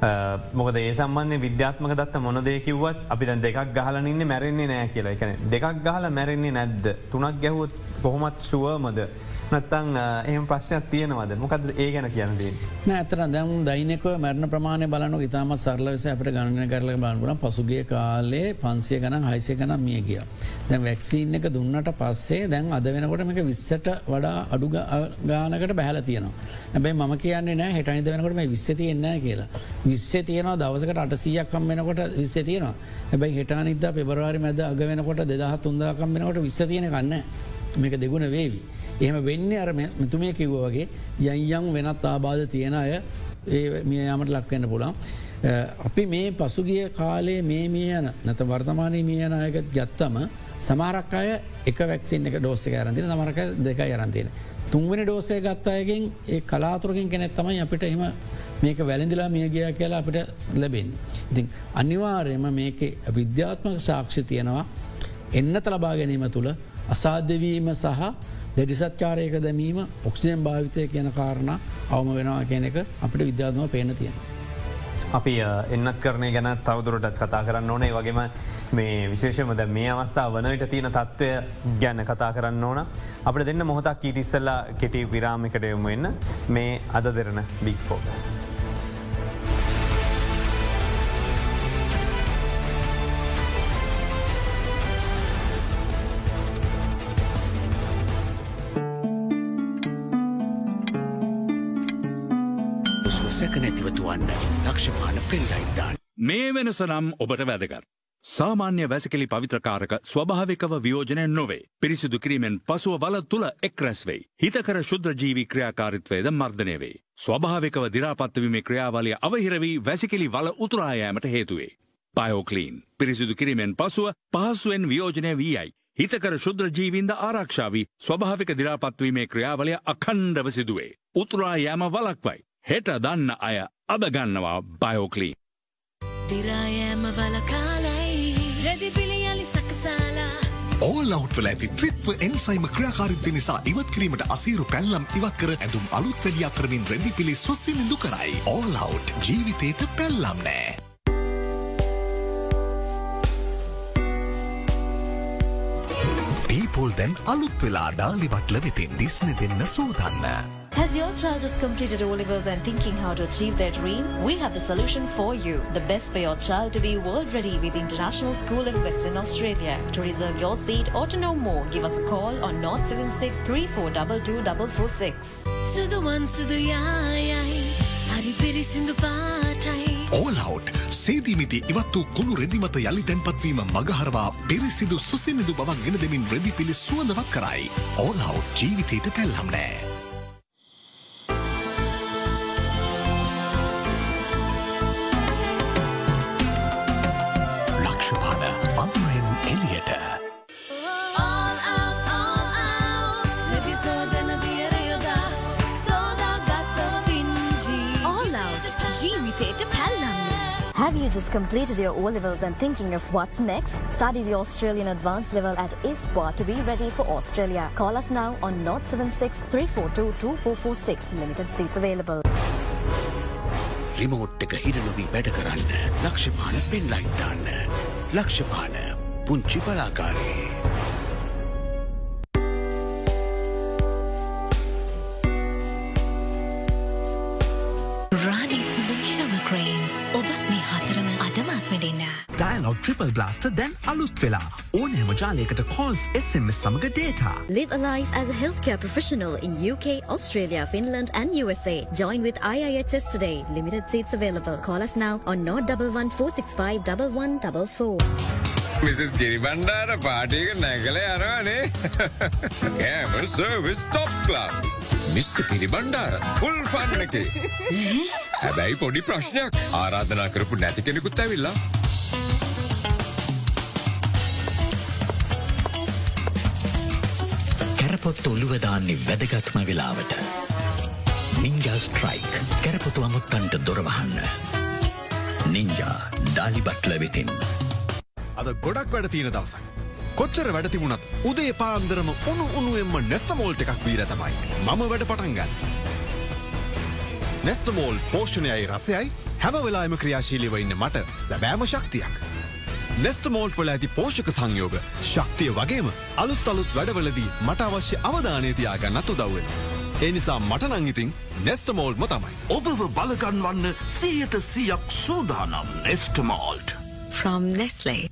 Speaker 1: Uh, මොකද ඒ සම්බන්ධය විද්‍යාත්මක දත්ත මොනදේ කිව්වත් අපි දැන් දෙකක් ගහලනින්න මැරෙන්නේ නෑ කියලා. එකන දෙකක් ගහල මැරෙන්නේ නැද්ද? තුනක් ගැහුවත් කොහොමත් සුවමද? නත්තං එහම ප්‍රශ්නයක් තියෙනවද මොකද ඒ ගැන කියනදේ
Speaker 2: ඇතර දැම් දයිනක මැරණ ප්‍රමාණය බලනු ඉතාම සරලවස අපට ගණන කරල බලන්ගුණ පසුගේ කාලේ පන්සිය ගන හයිසය කනම් මිය කිය. දැන් වැක්සිීන් එක දුන්නට පස්සේ දැන් අද වෙනකොට මේක විස්සට වඩා අඩු ගානකට බැහල තියනවා. ඇබයි ම කියන්නේ නෑ හෙටනිත වෙනකොට මේ විස්ස තියෙන්න කියලා. විස්ස තියනවා දවසකට අටසීයක් කම් වෙනකොට විස්ස තියෙනවා. හැබයි හෙටනිද පෙබරවාරි මැද අග වෙනකොට දෙදහ තුන්දාකම් වෙනකොට විස්ස තියෙන කන්න මේක දෙගුණ වේවි. එහෙම වෙන්න අර මෙතුමේ කිව්ව වගේ යයියං වෙනත් ආබාධ තියෙන අය ඒ මිය යාමට ලක්වෙන්න පුළා. අපි මේ පසුගිය කාලේ මේ මියන නැත වර්තමානය මියන අයක ගත්තම සමාරක් අය එක වැක්සින් එක ඩෝස්ස ඇරන්තින සමරක දෙක අරන්තින. තුන්වනි ඩෝසය ගත්තායගෙන් ඒ කලාතුරකින් කෙනෙත් තමයි අපිට එම මේක වැළඳලා මිය ගිය කියලා අපිට ලැබෙන්. ඉතින් අනිවාර්යම මේක විද්‍යාත්මක සාක්ෂි තියෙනවා එන්නත ලබා ගැනීම තුළ අසාධ්‍යවීම සහ දෙඩිසත්චාරයක දැමීම ඔක්සිජන් භාවිතය කියන කාරණ අවම වෙනවා කියන එක අපිට විද්‍යාත්ම පේන තියෙන.
Speaker 1: අපි එන්නත් කරනය ගැන තවදුරටත් කතා කරන්න ඕනේ වගේම මේ විශේෂම ද මේ අවස්ථා වනට තියෙන තත්ත්වය ගැන්න කතා කරන්න ඕන අපට දෙන්න මොහොතක් කීටිස්සල්ලා කෙටි විරාමිකට යොමු එන්න මේ අද දෙරන බික් ෆෝකස්.
Speaker 4: නැතිවතුවන්න ලක්ෂපාන පෙන්ලයින්දාන්.
Speaker 5: මේ වෙනස නම් ඔබට වැදගත්. සාමාන්‍ය වැසිකලි පවිත්‍රකාරක ස්වභාවිකව වියෝජනය නොවේ. පිරිසිදු කිරීමෙන් පසුව වල තුළ එක්රැස්වෙයි. හිතකර ශුද්‍රජීවි ක්‍රියාකාරිත්වයද මර්ධනය වේ. ස්වභාවිකව දිරාපත්වීමේ ක්‍රියාවලිය අවහිරවී වැසිකලි වල උතුරායෑමට හේතුවේ. පයෝකලීන් පිරිසිදු කිරීමෙන් පසුව පහසුවෙන් වියෝජනය වී යයි. හිතකර ශුද්‍රජීවින්ද ආරක්ෂාවී ස්වභාවික දිරාපත්වීමේ ක්‍රියාවලය අකණ්ඩව සිදුවේ. උතුරා යෑම වලක්වයි. හෙට දන්න අය අදගන්නවා බයෝකලී.
Speaker 6: දිරායෑම වලකාලයි රැදිපිළියලි සකසාලා
Speaker 4: ඕලවට් වල ඇති ත්‍රිත්ව එන්සයිම ක්‍රියාකාරිත්ව නිසා ඉවත් කිරීමට අසීරු පැල්ලම් ඉවත් කර ඇඳුම් අලුත් වැඩියක් කරමින් රැදි පිළි සුස්සිනිදු කරයි. ඕලවට් ජීවිතයට පැල්ලම් නෑ. පීපෝල් දැන් අලුත් වෙලා ඩාලි බට්ල වෙතින් දිස්න දෙන්න සූදන්න.
Speaker 7: Has your child just completed O levels and thinking how to achieve their dream? We have the solution for you. The best for your child to be world ready with International School of Western Australia. To reserve your seat or to know more, give us a call on 076 3422
Speaker 6: සුදුවන් සුදු යායයි හරි පිරිසිදු පාටයි
Speaker 4: ඕලවට් සේදීමිති ඉවත් වූ කුණු රෙදිමත යළි තැන්පත්වීම මගහරවා පිරිසිදු සුසිනිදු බවක් ගෙන දෙමින් රෙදි පිළි සුවඳවක් කරයි. ඕලවට් ජීවිතයට පැල්ලම් නෑ.
Speaker 7: Have you just completed your O levels and thinking of what's next? Study the Australian Advanced level at ISPA to be ready for Australia. Call us now on 076 342 2446. Limited seats available.
Speaker 4: Remote එක හිරනොවී වැඩ කරන්න ලක්ෂපාන පෙන්ලයිට් දාන්න. ලක්ෂපාන පුංචි බලාකාරයේ.
Speaker 8: ඩයිලොග් ට්‍රිපල් බ්ලාස්ට දැන් අලුත් වෙලා ඕනෑම ජාලයකට කෝල්ස් SMS සමඟ data.
Speaker 7: Live a life as a healthcare professional in UK, Australia, Finland and USA. Join with IIHS today. Limited seats available. Call us now on 011465 1144.
Speaker 9: Mrs Giribandara පාටික නැගල යනවානේ ගෑමර් service top class mister Kiribandara full පන්නකේ හැබැයි පොඩි ප්‍රශ්නයක් ආරාධනා කරපු නැති කෙනෙකුත් ඇවිල්ලා
Speaker 4: කැරපොත් ඔළුවදාන්නේ වැදගත්ම වෙලාවට. Ninja strike කැරපොතු අමුත්තන්ට දොරවහන්න. නින්ජා ඩාලි බට්ල වෙතින්.
Speaker 10: අද ගොඩක් වැඩ තියෙන දවසක්. කොච්චර වැඩ තිබුණත් උදේ පාන්දරම උණු උණුවෙන්ම නෙස්ටමෝල්ට එකක් වීර තමයි. මම වැඩ පටන්ගන්න. නෙස්ටමෝල් පෝෂණයයි රසයයි හැම වෙලාම ක්‍රියාශීලිව ඉන්න මට සැබෑම ශක්තියක්. නෙස්ටමෝල්ට් වල ඇති පෝෂක සංයෝග ශක්තිය වගේම අලුත් අලුත් වැඩවලදී මට අවශ්‍ය අවධානයතියාගන්නත් උදව්වෙන. එනිසා මටනංගිතින් නෙස්ටමෝල්ට්ම තමයි.
Speaker 4: ඔබව බලගන්වන්න සීයට සියක් සූදානම් නෙස්ටමෝල්ට්.
Speaker 7: From Nestle.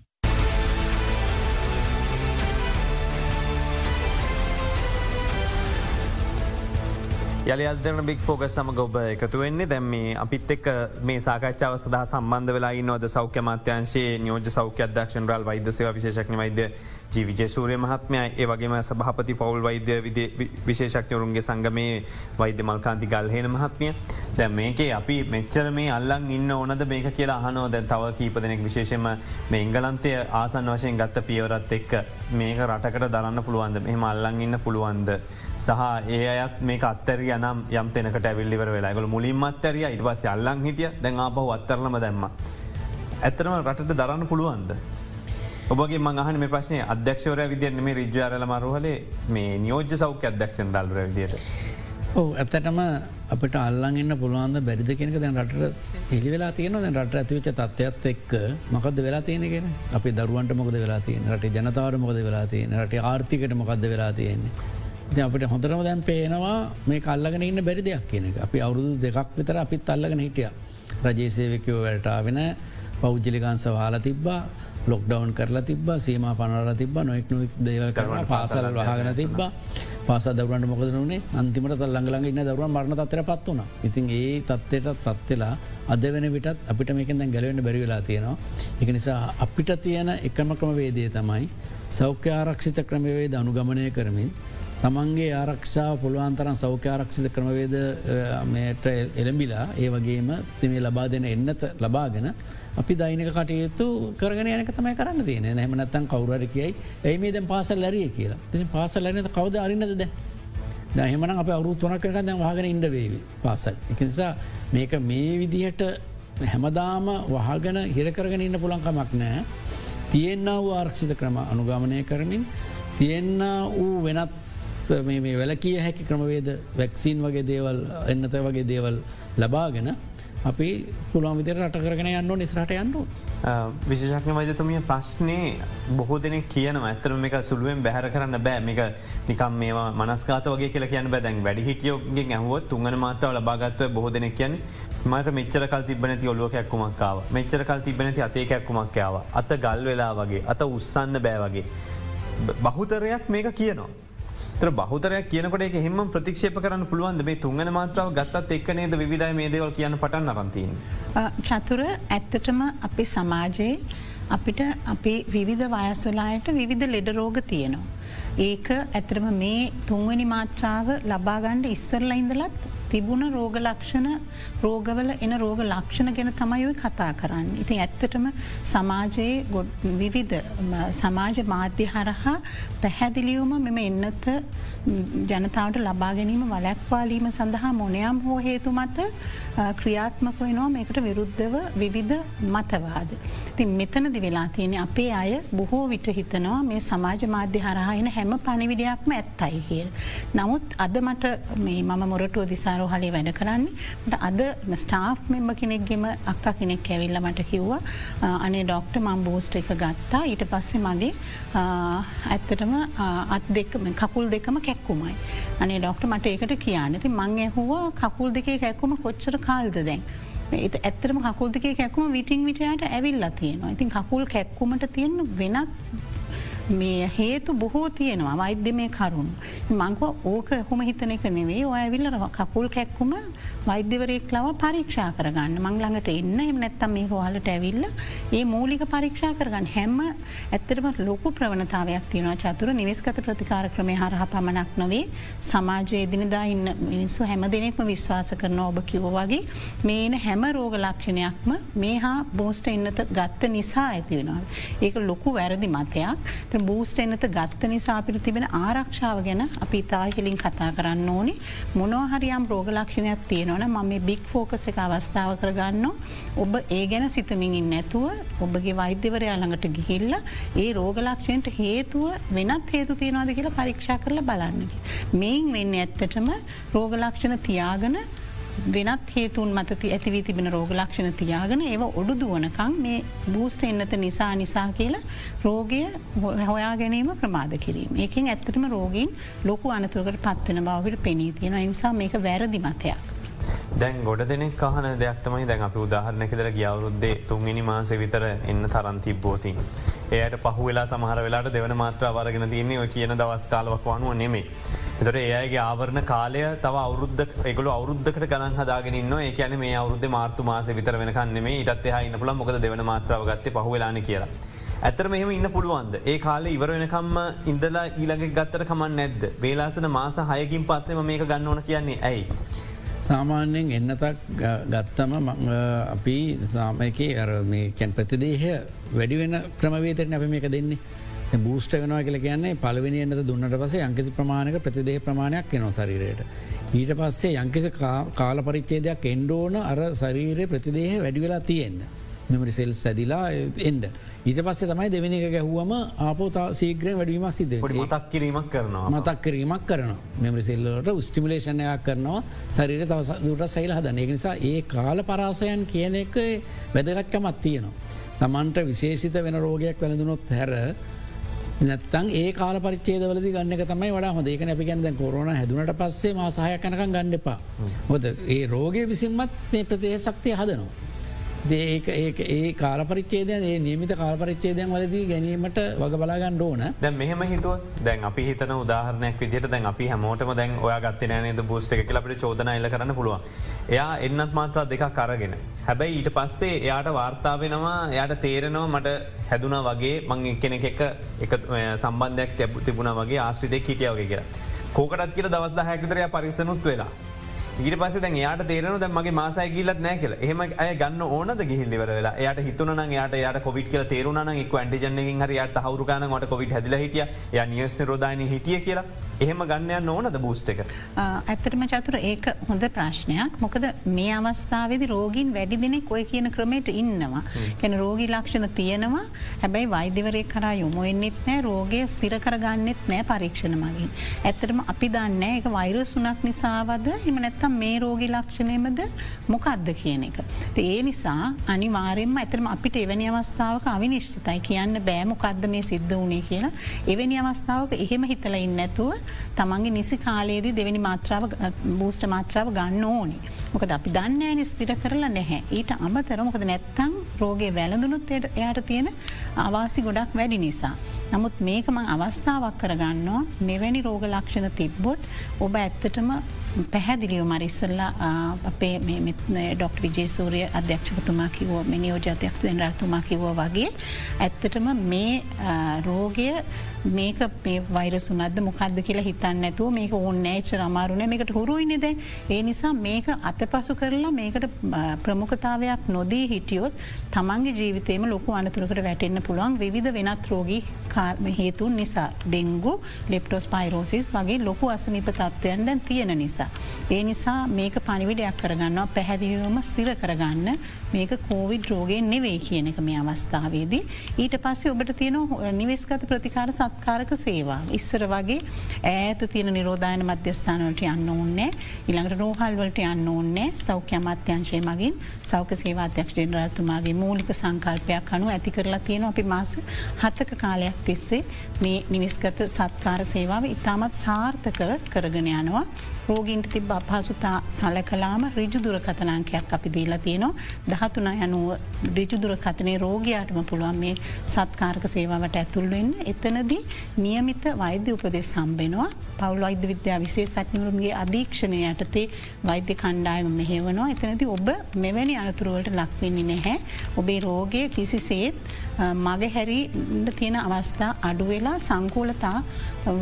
Speaker 1: යළි අදරන බික් ෆෝග සමඟ ඔබ එකතු වෙන්නේ. දැම් මේ අපිත් එක් මේ සාකච්ඡාව සඳහා සම්බන්ධ වෙලා නොද සෞඛ්‍ය මාත්‍යංශයේ නියෝජ සෞඛ්‍ය අධ්‍යක්ෂන් රල් වෛද්‍යසේව විශේෂක්න වෛද්‍ය ජීවිජයසූරය මහත්මය ඒ වගේම සභහපති පවුල් වෛද්‍ය විශේෂක්ඥවරුන්ගේ සංගමේ වෛද්‍ය මල්කාන්ති ගල්හෙන මහත්මිය. දැ මේකේ අපි මෙච්චර මේ අල්ලං ඉන්න ඕනද මේක කියලා අහනෝ දැන් තව කීප දෙනෙක් විශේෂම මේ එංගලන්තය ආසන් වශයෙන් ගත්ත පියවරත් එක්ක මේක රටකට දරන්න පුළුවන්ද? මෙහම අල්ලං ඉන්න පුළුවන්ද? සහ ඒ අයත් මේ අත්තර යනම් යම් තැනකට ඇවිල්ලිවර වෙලාගල මුලින් අත්තරිය ඉට පස්ස අල්ලං හිටිය දැන් ආපහු අත්තරලම දැම්ම. ඇත්තරම රටට දරන්න පුළුවන්ද. ඔබගේ මහන මේ ප්‍රශ්නය අධ්‍යක්ෂවර විදින්න මේ රිජ්ාරල මරුහලේ මේ නියෝජ්‍ය සෞඛ්‍ය අධ්‍යක්ෂන් දල්ර විදියට.
Speaker 2: ඕ ඇත්තටම අපට අල්ලන්න පුළුවන්ද බැරිද කෙනක දැන් රට එලි වෙලා තියන දැන් රට ඇතිවිච තත්ත්වත් එක්ක මොකද වෙලා තියෙනගෙන අපි දරුවන්ට මොකද වෙලා තියෙන රට ජනතාවට මොකද වෙලා තියෙන රට ආර්ථිකට මොකක්ද වෙලා තියෙන්නේ. ද අපට හොඳරම දැන් පේනවා මේ කල්ලගෙන ඉන්න බැරි දෙයක් කියන එක. අපි අවුරුදු දෙකක් විතර අපිත් අල්ලගෙන හිටිය. රජේසේවකෝ වැටාවෙන පෞද්ජලිකන්ස වාල තිබ්බා ලොක්ඩවන් කරලා තිබ සීම පනල තිබ නොෙක් නොක් දේවල් කරන පාසල වහගෙන තිබ පාස දවරට මොකද වනේ අන්තිමට ළඟලඟ ඉන්න දරුව මරණ තත්තර පත් වුණ. ඉතින් ඒ තත්වයට පත්වෙලා අද වෙන විටත් අපිට මේකෙන් දැන් ගැලවෙන්න බැරිවෙලා තියෙනවා. එක නිසා අපිට තියෙන එකම ක්‍රම වේදය තමයි සෞඛ්‍ය ආරක්ෂිත ක්‍රමවේද අනුගමනය කරමින් තමන්ගේ ආරක්ෂාව පුළුවන්තරන් සෞඛ්‍ය ආරක්ෂිත ක්‍රමවේද මට එළඹිලා ඒ වගේම තිමේ ලබා දෙන එන්නත ලබාගෙන අපි දෛනික කටයුතු කරගෙන යනක තමයි කරන්න තියෙන නැමනත්තන් කවුරර කියයි ඇයි මේ දැන් පාසල් ලැරිය කියලා. ති පාසල් ලැනත කවද අරින්නද දැ දැහෙමන අප අවරු තුනක් කරන දැන් වහගෙන ඉඩ වේවි පාසල්. එකනිසා මේක මේ විදිහට හැමදාම වහගෙන හිරකරගෙන ඉන්න පුළන්කමක් නෑ තියෙන්න්න වූ ආරක්ෂිත ක්‍රම අනුගමනය කරමින් තියෙන්න්න වූ වෙනත් මේ වැලකිය හැකි ක්‍රමවේද වැක්සිීන් වගේ දේවල් එන්නත වගේ දේවල් ලබාගෙන අපි පුළුවන් විදිර රට කරගෙන යන්න නිස්රට යන්න.
Speaker 1: විශෂක්න වජතුමිය ප්‍රශ්නය බොහෝ දෙනෙ කියන ඇතර මේක සුළුවෙන් බැහර කරන්න බෑ මේක නිකම් මේ මනස්කාත වගේ කියල කියන්න බැදැන් වැඩි හිටියෝගෙන් ඇහුව තුන්ගන මාටව ලබාගත්ව බොහෝ දෙනෙක් කියන මට මෙච්චර කල් තිබනති ඔලුව කැක්කුමක්කාව මෙච්චර කල් තිබනති අතේ කැක්කුමක්කාව අත ගල් වෙලා වගේ අත උත්සන්න බෑ වගේ. බහුතරයක් මේක කියනවා. තර බහතරයක් කියනකොට එක හෙම ප්‍රතික්ෂප කරන්න පුළුවන්ද මේ තුන්ගන මාත්‍රාව ගත්තත් එක් නේද විධයි මේ දේවල් කියන්න පටන් අරන්තින්.
Speaker 3: චතුර ඇත්තටම අපි සමාජයේ අපිට අපි විවිධ වයස්වලායට විවිධ ලෙඩරෝග තියෙනවා. ඒක ඇතරම මේ තුන්වනි මාත්‍රාව ලබාගණ්ඩ ඉස්සරල ඉඳලත් තිබුණ රෝග ලක්ෂණ රෝගවල එන රෝග ලක්ෂණ ගැන තමයිඔයි කතා කරන්න. ඉතින් ඇත්තටම සමාජයේ විවිධ සමාජ මාධ්‍ය හරහා පැහැදිලියවම මෙම එන්නත ජනතාවට ලබා ගැනීම වලැක්වාලීම සඳහා මොනයම් හෝ හේතු මත ක්‍රියාත්මක වෙනවා මේකට විරුද්ධව විවිධ මතවාද. තින් මෙතනදි වෙලා තියෙන අපේ අය බොහෝ විට හිතනවා මේ සමාජ මාධ්‍ය හරහාන හැම පණිවිඩයක්ම ඇත්තයි කියල්. නමුත් අද මට මේ මම මොරටුව දිසාරෝ හලේ වැඩ කරන්නේ අද ස්ටාෆ් මෙම්ම කෙනෙක්ගෙම අක්ක කෙනෙක් ඇවිල්ල මට කිව්වා අනේ ඩොක්ට මම් බෝස්ට එක ගත්තා ඊට පස්සේ මගේ ඇත්තටම අත් දෙකම කකුල් දෙකම කැක්කුමයි. අනේ ඩොක්ට මට ඒකට කියන්නති මං ඇහුව කකුල් දෙකේ කැක්කුම කොච්චර කාල්ද දැන්. ඇත්තරම කකුල් දෙකේ කැක්කුම විටිං විටයට ඇවිල්ලා තියෙනවා. ඉතින් කකුල් කැක්කුමට තියෙන වෙනත් මේ හේතු බොහෝ තියෙනවා. වෛද්‍ය මේ කරුණු. මංකව ඕක හොම හිතන එක නෙවේ ඔය ඇවිල්ල කකුල් කැක්කුම වෛද්‍යවරයෙක් ලව පරීක්ෂා කරගන්න. මංලඟට එන්න. එම නැත්තම් මේ හොහලට ඇවිල්ල ඒ මූලික පරීක්ෂා කරගන්න. හැම ඇත්තරම ලොකු ප්‍රවණතාවයක් තියෙනවා. චතුර නිවෙස්කත ප්‍රතිකාර ක්‍රමය හරහ පමණක් නොවේ. සමාජය දිනදා ඉන්න මිනිස්සු හැම දෙනෙක්ම විශ්වාස කරන ඔබ කිව්ව වගේ. මේන හැම රෝග ලක්ෂණයක්ම මේ හා බෝස්ට එන්නත ගත්ත නිසා ඇති වෙනවා. ඒක ලොකු වැරදි මතයක්. බූස්ට එන්නත ගත්ත නිසා අපිට තිබෙන ආරක්ෂාව ගැන අපි තාහිලින් කතා කරන්න ඕනි මොනෝහරියම් රෝගලක්ෂණයක් තියෙනවන ම බික් ෆෝකස එක අවස්ථාව කරගන්න ඔබ ඒ ගැන සිතමින් නැතුව ඔබගේ වෛද්‍යවරයා ළඟට ගිහිල්ල ඒ රෝගලක්ෂණයට හේතුව වෙනත් හේතු තියෙනවාද කියලා පරීක්ෂා කරලා බලන්න. මෙයින් වෙන්න ඇත්තටම රෝගලක්ෂණ තියාගන වෙනත් හේතුන් මත ඇතිවී තිබෙන රෝග ලක්ෂණ තියාගෙන ඒව ඔඩු දුවනකං මේ බූස්ට එන්නත නිසා නිසා කියලා රෝගය හොයා ගැනීම ප්‍රමාද කිරීම. ඒකින් ඇත්තටම රෝගීන් ලොකු අනතුරකට පත්වන බවට පෙනී තියෙන නිසා මේක වැරදි මතයක්.
Speaker 1: දැන් ගොඩ දෙනෙක් කහන දෙයක් තමයි දැන් අපි උදාහරණයකෙදර ගියවරුද්දේ තුන්ගනි මාස විතර එන්න තරන් තිබ්බෝතින්. එයට පහු වෙලා සමහර වෙලාට දෙවන මාත්‍ර වරගෙන තියන්නේ ඔය කියන දවස් කාලවක් වනුව නෙමේ. එතට ඒයගේ ආවරණ කාලය තව අවුද්ධ එකගල අවුද්ධකට ගන හදාගෙන ඒ කියන මේ අවුද්ධ මාර්තු මාස විතර වෙනකන්න මේ ඉටත් එහයින්න පුළ මොකද දෙවන මාත්‍රාව ගත්තේ පහවෙලාන කියලා. ඇතර මෙහම ඉන්න පුළුවන්ද ඒ කාලේ ඉවර වෙනකම්ම ඉඳලා ඊළඟ ගත්තර කමන්න නැද්ද වේලාසන මාස හයකින් පස්සෙම මේක ගන්න ඕන කියන්නේ ඇයි.
Speaker 2: සාමාන්‍යයෙන් එන්නතක් ගත්තම අපි සාමයක අර මේකැන් ප්‍රතිදේහ වැඩිවෙන ක්‍රමවේතරන අප මේක දෙන්නේ. බූෂ්ට වෙනවා කියල කියන්නේ පලවෙනි එන්නද දුන්නට පසේ යංකිසි ප්‍රමාණක ප්‍රතිදේ ප්‍රමාණයක් එනවා සරීරයට. ඊට පස්සේ යංකිසි කාල පරිච්චේදයක් එන්ඩෝන අර ශරීරය ප්‍රතිදේහ වැඩි වෙලා තියෙන්න. මෙමරි සෙල් සැදිලා එන්ඩ ඊට පස්සේ තමයි දෙවෙනි එක ගැහුවම ආපෝතා සීග්‍රය වැඩීමක් සිද
Speaker 1: මතක් කිරීමක් කරනවා.
Speaker 2: මතක් කිරීමක් කරන මෙමරි සෙල්ලට ස්ටිමලේෂණයක් කරනවා. සරිර තවස දුට සයිල හදන එක නිසා ඒ කාල පරාසයන් කියන එක වැදගත්කමත් තියෙනවා. තමන්ට විශේෂිත වෙන රෝගයක් වැළඳුනොත් හැර නැත්තන් ඒ කාල පරිච්චේදවලද ගන්න තමයි වඩා හොඳ. ඒක නැපිගැන්ද කොරුණ හැදුනට පස්සේ මාසාහය කනක ගණ්ඩපා. හොද ඒ රෝගය විසින්මත් මේ ප්‍රදේශ ශක්තිය හදනවා. ඒක ඒ කාලපරිච්චේදයන් ඒ නියමිත කාලපරිච්චේදයන් වලදී ගැනීමට වග බලාගන්න ඕන.
Speaker 1: දැ මෙහම හිතුව දැන් අපි හිතන උදාහරනයක් විදිට දැන් අපි හැමෝටම දැන් ඔය ගත්ත නෑනද බූස්ට එක කියලට චෝදන එල්ල කරන්න පුළුවන්. එයා එන්නත් මාත්‍රා දෙක කරගෙන හැබැයි ඊට පස්සේ එයාට වාර්තාාවෙනවා එයාට තේරෙනවා මට හැදුන වගේ මං කෙනෙ එක එක සම්බන්ධයක් තැබ තිබුණ වගේ ආශ්‍රිතය හිටියාවගේ කියලා. කෝකටත් කියල දවස් හැකිතරය පරිසනුත් වෙලා. ඊට පස යාට තේරන ද මගේ මාසය ගිල්ලත් නෑ කියල. එහම අය ගන්න ඕනද ගිහිල්ලිවර වෙලා? යට හිතුන යට යට කොවිට කියල තේරුණ එක් ඇන්ටිජනෙන් හරි යට හවරුකාන ට කොවිට හැදිල හිටිය. ය නියස්න රෝධාන හිටිය කියලා. එහෙම ගන්නයන්න ඕනද බූස්ට එක.
Speaker 3: ඇත්තටම චතුර ඒක හොඳ ප්‍රශ්නයක්. මොකද මේ අවස්ථාවද රෝගීන් වැඩි දෙනෙක් ඔය කියන ක්‍රමයට ඉන්නවා. කැන රෝගී ලක්ෂණ තියෙනවා. හැබැයි වෛද්‍යවරය කරා යොමුවෙන්නෙත් නෑ රෝගය ස්තිර කරගන්නෙත් නෑ පරීක්ෂණ මගින්. ඇත්තටම අපි දන්න එක වෛරස් වනක් නිසාවද? එම නැත්තම් මේ රෝගී ලක්ෂණයමද මොකක්ද කියන එක. ඒ නිසා අනිවාරෙන්ම ඇතරම අපිට එවැනි අවස්ථාවක අවිනිශ්චිතයි කියන්න බෑමොකක්ද මේ සිද්ධ වනේ කියලා එවැනි අවස්ථාවක එහෙම හිතලයින්න නැතුව තමන්ගේ නිසි කාලයේදී දෙවැනි මාත්‍රාව බූෂ්ට මාත්‍රාව ගන්න ඕනි. මොකද අපි දන්න ඇන ස්තිර කරලා නැහැ. ඊට අමතර මොකද නැත්තං රෝගේ වැළඳුනුත් එයට තියෙන අවාසි ගොඩක් වැඩි නිසා. නමුත් මේක මං අවස්ථාවක් කරගන්නවා මෙවැනි රෝග ලක්ෂණ තිබ්බොත් ඔබ ඇත්තටම පැහැදිලියෝ මරිස්සල්ලා අපේ ඩොක්ට විජේසූරිය අධ්‍යක්ෂපතුමා කිවෝ මිනිියෝජාතයක්තු එන්රල්තුමා කිවෝ වගේ ඇත්තටම මේ රෝගය මේක මේ වෛරසුනද මොකක්ද කියලා හිතන්න ඇතුව මේක ඕන්න නෑච අමාරුණ මේකට හුරුයිනෙද ඒ නිසා මේක අත පසු කරලා මේකට ප්‍රමුඛතාවයක් නොදී හිටියොත් තමන්ගේ ජීවිතයම ලොකු අනතුරකට වැටෙන්න්න පුළුවන් විධ වෙනත් රෝගී කාර්ම හේතුන් නිසා ඩෙංගු ලෙප්ටෝස් පයිරෝසිස් වගේ ලොකු අසනිප තත්ත්වයන් දැන් තියෙන නිසා. ඒ නිසා මේක පනිවිඩයක් කරගන්නවා පැහැදිලිවම ස්තිර කරගන්න මේක කෝවිඩ් රෝගෙන් නෙවෙයි කියන එක මේ අවස්ථාවේදී. ඊට පස්සේ ඔබට තියෙන නිවෙස්ගත ප්‍රතිකාර සත්කාරක සේවා. ඉස්සර වගේ ඇත තියෙන නිරෝධායන මධ්‍යස්ථානවලට යන්න ඕන්නෑ ඉළඟට රෝහල්වලට යන්න ඕන්නෑ සෞඛ්‍ය අමාත්‍යංශය මගින් සෞඛ සේවාධ්‍යක්ෂ ඩෙන්රල්තුමාගේ මූලික සංකල්පයක් අනු ඇති කරලා තියෙන අපි මාස හතක කාලයක් තිස්සේ මේ නිවිස්ගත සත්කාර සේවාව ඉතාමත් සාර්ථක කරගෙන යනවා. රෝගීන්ට තිබ අපහසුතා සලකලාම රිජුදුර කතනාංකයක් අපි දීලා තියෙනවා. දහතුන යනුව රිජුදුර කතනේ රෝගයාටම පුළුවන් මේ සත්කාරක සේවාවට ඇතුල්වෙන්න එතනදී නියමිත වෛද්‍ය උපදෙස් සම්බෙනවා පවුල් වෛද්‍ය විද්‍යා විසේ සත්නිවරුන්ගේ අධීක්ෂණය යටතේ වෛද්‍ය කණ්ඩායම මෙහෙවනවා. එතනති ඔබ මෙවැනි අනතුරුවලට ලක්වෙන්නේ නැහැ. ඔබේ රෝගය කිසිසේත් මග හැරි තියෙන අවස්ථා අඩුවෙලා සංකූලතා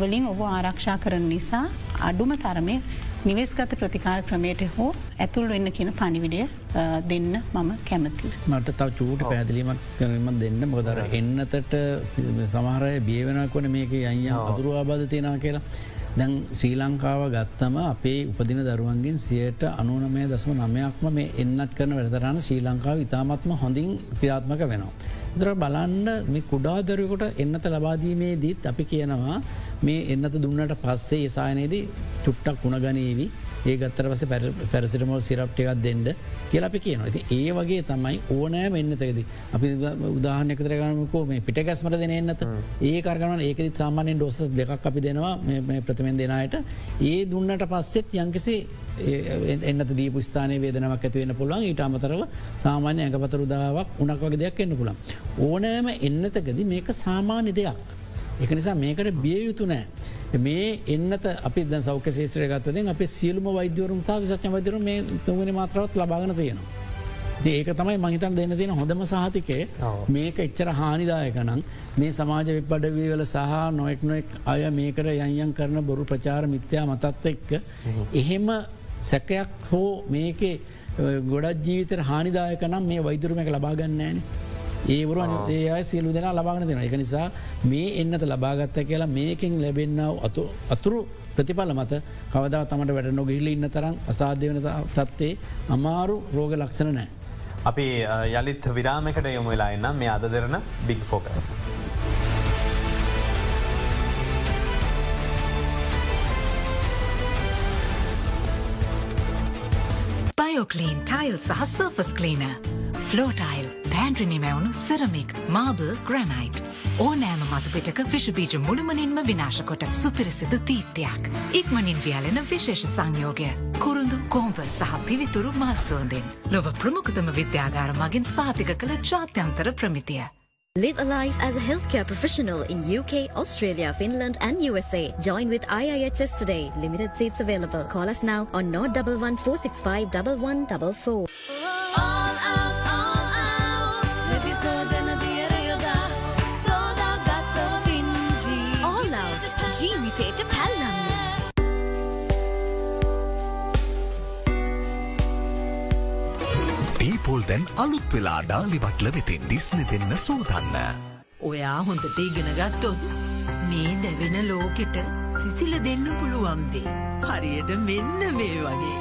Speaker 3: වලින් ඔබ ආරක්ෂා කරන නිසා අඩුම තරමේ නිවෙස්ගත ප්‍රතිකාර ක්‍රමයට හෝ ඇතුල් වෙන්න කියන පනිවිඩය දෙන්න මම කැමති.
Speaker 2: මට තව චූට පැදිලීමක් කරම දෙන්න මොදර එන්නතට සමහරය බියවෙනක් වන මේක අයිය අතුරු ආබාධ තියෙනවා කියලා. දැන් ශ්‍රී ලංකාව ගත්තම අපේ උපදින දරුවන්ගෙන් සියට අනුනමය දසම නමයක්ම මේ එන්නත් කරන වැඩතරන්න ශ්‍රී ලංකාව ඉතාමත්ම හොඳින් ක්‍රියාත්මක වෙනවා. දර බලන්ඩ මේ කුඩාදරකොට එන්නත ලබාදීමේ දීත් අපි කියනවා මේ එන්නත දුන්නට පස්සේ ඒසායනයේදී චුට්ටක් උුණගනීවී ඒ ගත්තර පස පැරසිටමල් සිරප්ටිකක් දෙන්න කියලපි කියන ඇති ඒ වගේ තමයි ඕනෑම එන්නතකද අපි උදාහනක කරගනකෝ මේ පිට ගැස්මට දෙන එන්නත. ඒ කරගන ඒකෙත් සාමානයෙන් ඩොසස් දෙකක් අපි දෙනවා ප්‍රථමෙන් දෙනයට ඒ දුන්නට පස්සෙත් යංකිසි එන්නත දී ස්ථාන වේදනවක් ඇතිවෙන පුළුවන්. ඊට අමතරව සාමාන්‍ය ඇඟපතර උදාවක් උනක් වගේ දෙයක් එන්න පුළන් ඕනෑම එන්නතකද මේක සාමාන්‍ය දෙයක්. එක නිසා මේකට බිය යුතු නෑ. මේ එන්නත අපි ද සෞක ේත්‍රය ගත්තදෙන් අප සියලුම වෛද්‍යවරුම් තා විසච්ච වෛදර මේ තුවනි මාත්‍රවත් ලබාගන තියෙනවා. ඒක තමයි මහිතන් දෙන්න තියෙන හොඳම සහතිකේ මේක එච්චර හානිදායකනම් මේ සමාජ විප්පඩවීවල සහ නොෙක් නොෙක් අය මේකට යන්යන් කරන බොරු ප්‍රචාර මිත්‍යා මතත්ත එක්ක එහෙම සැකයක් හෝ මේකේ ගොඩත් ජීවිතර හානිදායක නම් මේ වෛදුරුම එක ලබාගන්නෑන. ඒවරු ඒ සියලු දෙනා ලබාගන දෙෙන එක නිසා මේ එන්නත ලබාගත්ත කියලා මේකින් ලැබෙන්න්නාව අතු අතුරු ප්‍රතිඵල මත කවදා තමට වැඩ නොගහිල්ල ඉන්න තරම් අසාධ්‍යවන තත්වේ අමාරු රෝග ලක්ෂණ නෑ.
Speaker 1: අපි යළිත් විරාමකට යොමු වෙලා එන්නම් මේ අද Derana big focus.
Speaker 11: Bioclean tile සහ surface cleaner. Floor tile pantry මැවුණු ceramic marble granite. ඕනෑම මතුපිටක විෂබීජ මුළුමනින්ම විනාශකොට සුපිරිසිදු තීප්තියක්. ඉක්මනින් වියලෙන විශේෂ සංයෝගය. කුරුඳු කෝම්ප සහ පිවිතුරු මත්සුවන්දෙන්. ලොව ප්‍රමුඛතම විද්‍යාගාර මගින් සාතික කළ ජාත්‍යන්තර ප්‍රමිතිය.
Speaker 12: Live a life as a healthcare professional in UK, Australia, Finland, and USA. Join with IIHS today. Limited seats available. Call us now on 011 465 1144.
Speaker 4: පීපොල් දැන් අලුත් වෙලා ඩාලි බට්ල වෙතින් දිස්න දෙන්න සූදන්න.
Speaker 11: ඔයා හොඳට ඉගෙන ගත්තොත් මේ දැවෙන ලෝකෙට සිසිල දෙන්න පුළුවන්දේ. හරියට මෙන්න මේ වගේ.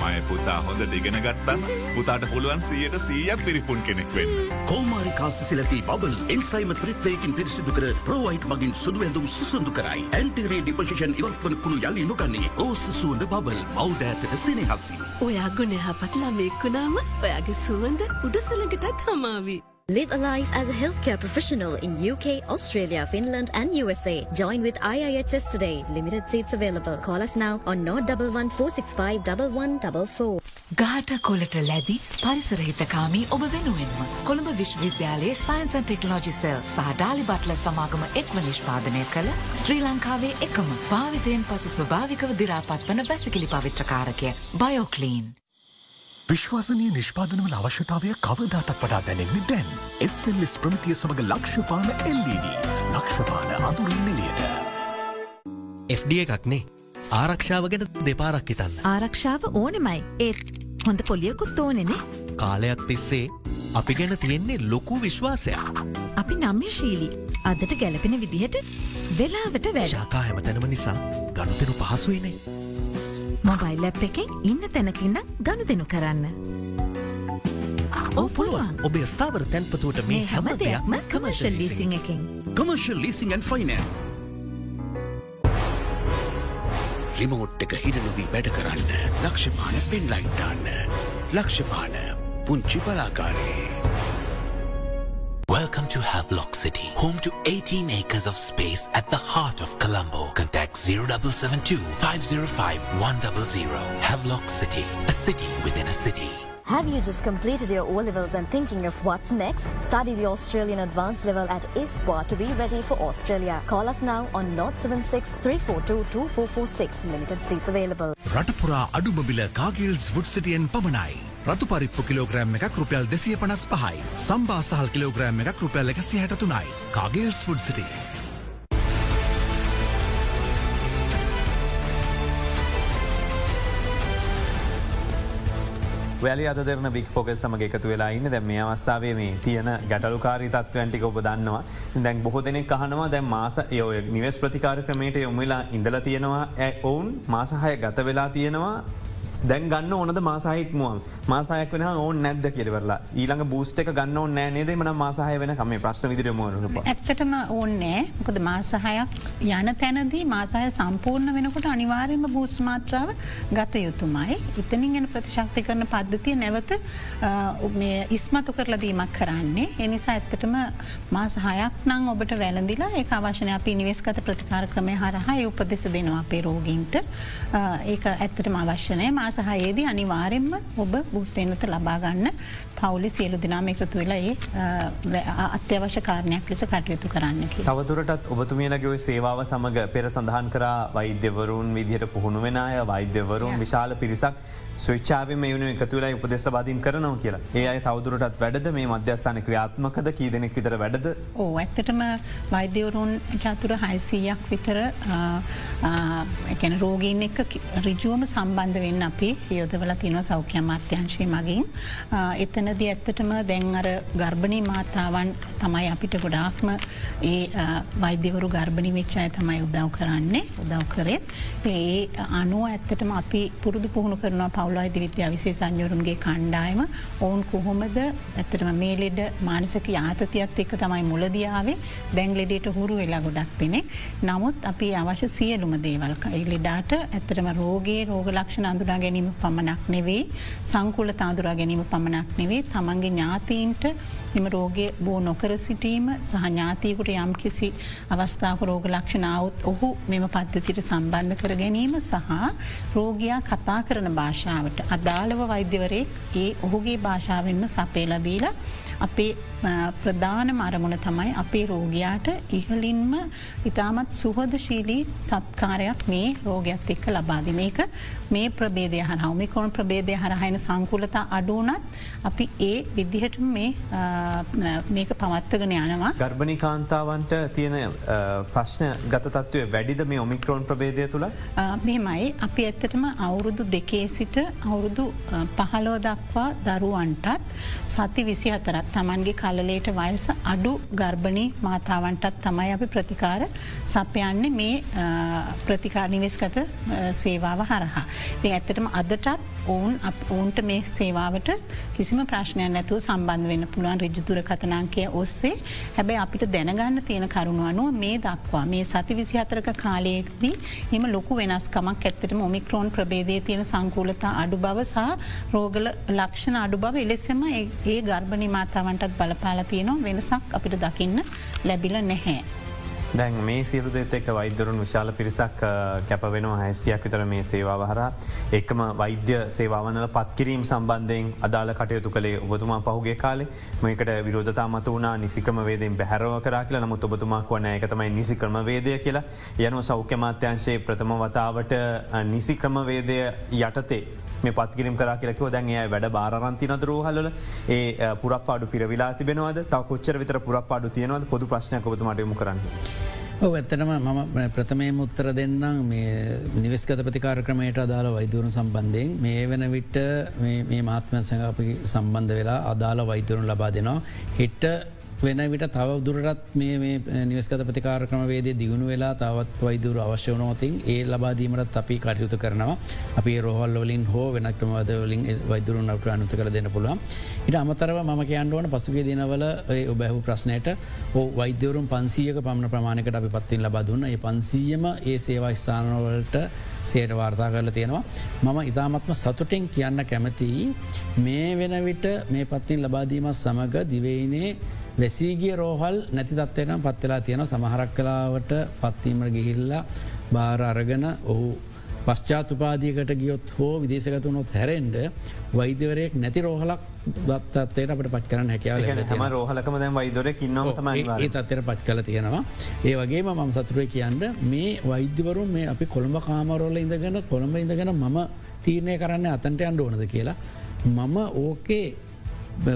Speaker 13: මය පුතා හොඳ දෙගෙන ගත්තන්න පුතාට පුළුවන් සියයට සීයක් පිරිපුන් කෙනෙක් වෙන්න.
Speaker 14: කෝමාරිකා සිසිලති බබල් එන්සයිම ත්‍රිත්වයකින් පිරිසිදු කර ප්‍රෝයිට් මගින් සුදු ඇඳුම් සුසුදු කරයි. ඇන්ටිරේ ඩිපසිෂන් ඉවත්වන කුණු යලි නොගන්නේ ඕස සුවඳ බබල් මෞඩෑතට සිනහසින්.
Speaker 6: ඔයා ගුණ යහපත් ළමෙක්කුණාම ඔයාගේ සුවඳ උඩුසුළඟටත් හමාවී.
Speaker 12: Live a life as a healthcare professional in UK, Australia, Finland, and USA. Join with IIHS today. Limited seats available. Call us now on 011 465 1144.
Speaker 11: ගාට කොලට ලැදි පරිසරහිතකාමී ඔබ වෙනුවෙන්ම. කොළඹ විශ්වවිද්‍යාලයේ සයින්සන් ටෙක්නෝජි සෙල් සහඩාලි බටල සමාගම එක්ව නිෂ්පාදනය කළ ශ්‍රී ලංකාවේ එකම භාවිතයෙන් පසු ස්වභාවිකව දිරාපත් වන වැසිකිලි පවිත්‍රකාරකය බයෝකලීන්.
Speaker 4: විශ්වාසනය නිෂ්පාදනවල අවශ්‍යතාවය කවදාටත් වඩා දැනෙන්නේ දැන්. එස්සල්ලෙස් ප්‍රමිතිය සමඟ ලක්ෂපාන LED ලක්ෂපාන අදුරින් නිලියට.
Speaker 15: FD එකක්නේ ආරක්ෂාව ගැන දෙපාරක් හිතන්න.
Speaker 7: ආරක්ෂාව ඕනෙමයි ඒත් හොඳ පොලියකුත් ඕනෙනේ
Speaker 15: කාලයක් තිස්සේ අපි ගැන තියෙන්නේ ලොකු විශ්වාසයක්.
Speaker 7: අපි නම්‍යශීලී අදට ගැලපෙන විදිහට වෙලාවට වැඩ
Speaker 15: ශාකා හැමතැනම නිසා ගනුතෙනු පහසුවනේ.
Speaker 7: මොබයිල් ඇප් එකෙන් ඉන්න තැනකින්න ගණු දෙනු කරන්න.
Speaker 15: ඕ පුළුවන් ඔබේ ස්ථාවර තැන්පතුවට මේ හැම දෙයක්ම
Speaker 7: කමර්ශල් ලීසිං එකින්.
Speaker 14: Leasing and finance. රිමෝට් එක හිරනොවී වැඩ කරන්න ලක්ෂපාන පෙන්ලයිට්ටන්න ලක්ෂපාන පුංචි බලාකාරයේ.
Speaker 16: Welcome to Havelock City, home to 18 acres of space at the heart of Colombo. Contact 0772 505 100. Havelock City, a city within a city.
Speaker 12: Have you just completed your O levels and thinking of what's next? Study the Australian Advanced Level at ISPA to be ready for Australia. Call us now on 076 342 2446. Limited seats available.
Speaker 4: රටපුරා අඩුමබිල Cargills වුඩ්සිටියෙන් පමණයි. රතු පරිප්පු කිලෝග්‍රෑම් එකක් රුපියල් දෙසිය පනස් පහයි. සම්බා සහල් කිලෝග්‍රෑම් එකක් රුපියල් එකසි හැට තුනයි. කාගේල්ස් ෆුඩ්සිටිය.
Speaker 1: වැලි අද දෙරන බික් ෆෝකස් සමග එකතු වෙලා ඉන්න දැ මේ අවස්ථාවේ මේ තියෙන ගැටලුකාරි තත්වන්ටික ඔබ දන්නවා දැන් බොහෝ දෙනෙක් කහනවා දැන් මාස යෝය නිවස් ප්‍රතිකාර ක්‍රමයට යොමුවෙලා ඉඳල තියෙනවා ඇ ඔවුන් මාසහය ගත වෙලා තියෙනවා දැන් ගන්න ඕනද මාසාහික්මුවන් මාසායක් වෙන ඕන් නැද්ද කියරවරලා ඊළඟ බූස්ට එක ගන්න ඕ නෑනේද මන මාසාහය වෙන කම ප්‍රශ්න විදිර මුවන
Speaker 3: ඇත්තටම ඕන්නෑ මොකද මාසහයක් යන තැනදී මාසාය සම්පූර්ණ වෙනකොට අනිවාර්යම බූස් මාත්‍රාව ගත යුතුමයි. ඉතනින් එන ප්‍රතිශක්ති කරන පද්ධතිය නැවත ඉස්මතු කරලදීමක් කරන්නේ. එනිසා ඇත්තටම මාසහයක් නං ඔබට වැලඳිලා ඒ අවශනය අපි නිවෙස්ගත ප්‍රතිකාර ක්‍රමය හරහා උපදෙස දෙනවා අපේ රෝගීන්ට. ඒක ඇත්තටම අවශ්‍යනය මාසහයේදී අනිවාරෙන්ම ඔබ බූස්ටේනත ලබාගන්න පවුලි සියලු දිනාම එකතු වෙලා ඒ අත්‍යවශ්‍ය කාරණයක් ලෙස කටයුතු කරන්න.
Speaker 1: තවදුරටත් ඔබතුමියලගේ සේවාව සමඟ පෙර සඳහන් කරා වෛද්‍යවරුන් විදිහට පුහුණු වෙනය වෛද්‍යවරුන් විශාල පිරිසක් ස්විච්චාව මෙවුණු එකතුවලා උපදෙස් බාධීම් කරනවා කියලා. ඒ අයි තවදුරටත් වැඩද? මේ මධ්‍යස්ථාන ක්‍රියාත්මකද? කී දෙනෙක් විතර වැඩද?
Speaker 3: ඕ ඇත්තටම වෛද්‍යවරුන් චතුර හයිසීයක් විතර රෝගීන් එක රිජුවම සම්බන්ධ වෙන්න අපි යොදවල තින සෞඛ්‍ය අමාත්‍යංශය මගින් එතනද ඇත්තටම දැන් අර ගර්භණී මාතාවන් තමයි අපිට ගොඩාක්ම ඒ වෛද්‍යවරු ගර්භණි වෙච්චාය තමයි උදව් කරන්නේ උදව් කරේ. ඒ අනුව ඇත්තටම අපි පුරුදු පුහුණු කරනවා පවුලයිද විද්‍යා විසේ සංයෝරුන්ගේ කණ්ඩායම. ඔවුන් කොහොමද ඇත්තටම මේ ලෙඩ මානසක යාතතියත් එක්ක තමයි මුලදියාවේ දැන් ලෙඩට හුරු වෙලා ගොඩක් දෙනෙ නමුත් අපි අවශ්‍ය සියලුම දේවල් ලෙඩාට ඇත්තටම රෝගේ රෝග ලක්ෂණ අඳුරා ගැනීම පමණක් නෙවෙයි සංකුල තාදුරා ගැනීම පමණක් නෙවේ තමන්ගේ ඥාතීන්ට එම රෝගය බෝ නොකර සිටීම සහ ඥාතීකුට යම් කිසි අවස්ථාව රෝග ලක්ෂණාවත් ඔහු මෙම පද්ධතිට සම්බන්ධ කර ගැනීම සහ රෝගයා කතා කරන භාෂාවට අදාළව වෛද්‍යවරේ ඒ ඔහුගේ භාෂාවෙන්ම සපේලදීලා අපේ ප්‍රධාන මරමුණ තමයි අපේ රෝගයාට ඉහලින්ම ඉතාමත් සුහදශීලී සත්කාරයක් මේ රෝගයක් එක්ක ලබාදි මේක මේ ප්‍රබේදය හර මිකොන් ප්‍රබේදය හරහයින සංකුලතා අඩුවනත් අපි ඒ විදිහට මේ මේක පවත්තගෙන යනවා.
Speaker 1: ගර්භණි කාන්තාවන්ට තියෙන ප්‍රශ්න ගතත්වය වැඩිද මේ ඔමික්‍රෝන් ප්‍රබේදය තුළ
Speaker 3: මෙමයි අපි ඇත්තටම අවුරුදු දෙකේ සිට අවුරුදු පහලෝ දක්වා දරුවන්ටත් සති විසි අතරත් තමන්ගේ කලලේට වයස අඩු ගර්භණී මාතාවන්ටත් තමයි අපි ප්‍රතිකාර සපයන්නේ මේ ප්‍රතිකාර නිවෙස්කත සේවාව හරහා. ඉතින් ඇත්තටම අදටත් ඔවුන් ඔවුන්ට මේ සේවාවට කිසිම ප්‍රශ්නය නැතුව සම්බන්ධ වෙන්න පුළුවන් රජදුර කතනාංකය ඔස්සේ හැබැයි අපිට දැනගන්න තියෙන කරුණු අනුව මේ දක්වා මේ සති විසි අතරක කාලයේදී එම ලොකු වෙනස්කමක් ඇත්තටම ඔමික්‍රෝන් ප්‍රබේදය තියෙන සංකූලතා අඩු බව සහ රෝගල ලක්ෂණ අඩු බව එලෙසම ඒ ගර්භණි මාතාවන්ටත් බලපාල තියෙනවා වෙනසක් අපිට දකින්න ලැබිල නැහැ.
Speaker 1: දැන් මේ සිරුදෙත් එක වෛදරුන් විශාල පිරිසක් කැප වෙන හැසියක් විතර මේ සේවාව හර එකම වෛද්‍ය සේවාවනල පත්කිරීම් සම්බන්ධයෙන් අදාල කටයුතු කළේ ඔබතුමා පහුගේ කාලේ. මේකට විරෝධතා මත වුණා නිසිකම වේදෙන් බැහරව කර කියලා. නමුත් ඔබතුමාක් වන එකතමයි නිසි ක්‍රම වේදය කියලා. යනු සෞඛ්‍ය මාත්‍යංශයේ ප්‍රථම වතාවට නිසි ක්‍රම වේදය යටතේ මේ පත්කිරම් කර කියලකව දැන් ඒ වැඩ බාරන්තින දරෝහල ඒ පුරපාඩු පිරවිලා තිබෙනවද? තව කොච්චර විතර පුරපාඩු තියෙනවද? පොදු ප්‍රශ්නයක් ඔබතුමටයමු කරන්න.
Speaker 2: ඔව ඇත්තනම මම ප්‍රථමයම උත්තර දෙන්නම් මේ නිවෙස්කත ප්‍රතිකාර ක්‍රමයට අදාළ වෛදවරු සම්බන්ධයෙන් මේ වන විට්ට මේ මාත්ම සඟ අපි සම්බන්ධ වෙලා අදාළ වෛදවරුන් ලබා දෙනවා. හිට්ට වෙන විට තව දුරටත් මේ නිවස්කත ප්‍රතිකාර ක්‍රම වේදේ දියුණු වෙලා තවත් වෛදුර අවශ්‍ය වනොතින් ඒ ලබාදීමටත් අපි කටයුතු කරනවා. අපි රෝහල් වලින් හෝ වෙනක්ටම වදවලින් වෛදුරුන් නට අනුත කර දෙන්න පුළුවන්. ඉට අමතරව ම කියන්නුවන පසුගේ දිනවල ඔබැහු ප්‍රශ්නයට හෝ වෛද්‍යවරුම් පන්සියක පමණ ප්‍රමාණකට අපි පත්තින් ලබා දුන්න. ඒ පන්සීයම ඒ සේවා ස්ථානවලට සේට වාර්තා කරල තියෙනවා. මම ඉතාමත්ම සතුටෙන් කියන්න කැමතියි. මේ වෙන විට මේ පත්තින් ලබාදීමත් සමඟ දිවයිනේ වැසීගිය රෝහල් නැති තත්වයන පත්වෙලා තියෙන සමහරක් කලාවට පත්වීමට ගිහිල්ලා බාර අරගන ඔහු පශ්චාතුපාදියකට ගියොත් හෝ විදේශගතුනොත් හැරෙන්ඩ වෛද්‍යවරයෙක් නැති රෝහලක් දත්තත්වයට අපට පත් කරන්න හැකියාව
Speaker 1: තම රෝහලකම දැන් වෛදොර කින්නම
Speaker 2: ඒ තත්වයට පත් කල තියෙනවා. ඒ වගේ මම සතුරය කියන්න මේ වෛද්‍යවරුන් මේ අපි කොළඹ කාමරෝල ඉඳගෙන කොළඹ ඉඳගෙන මම තීරණය කරන්න අතන්ට අන්ඩ ඕනද කියලා. මම ඕකේ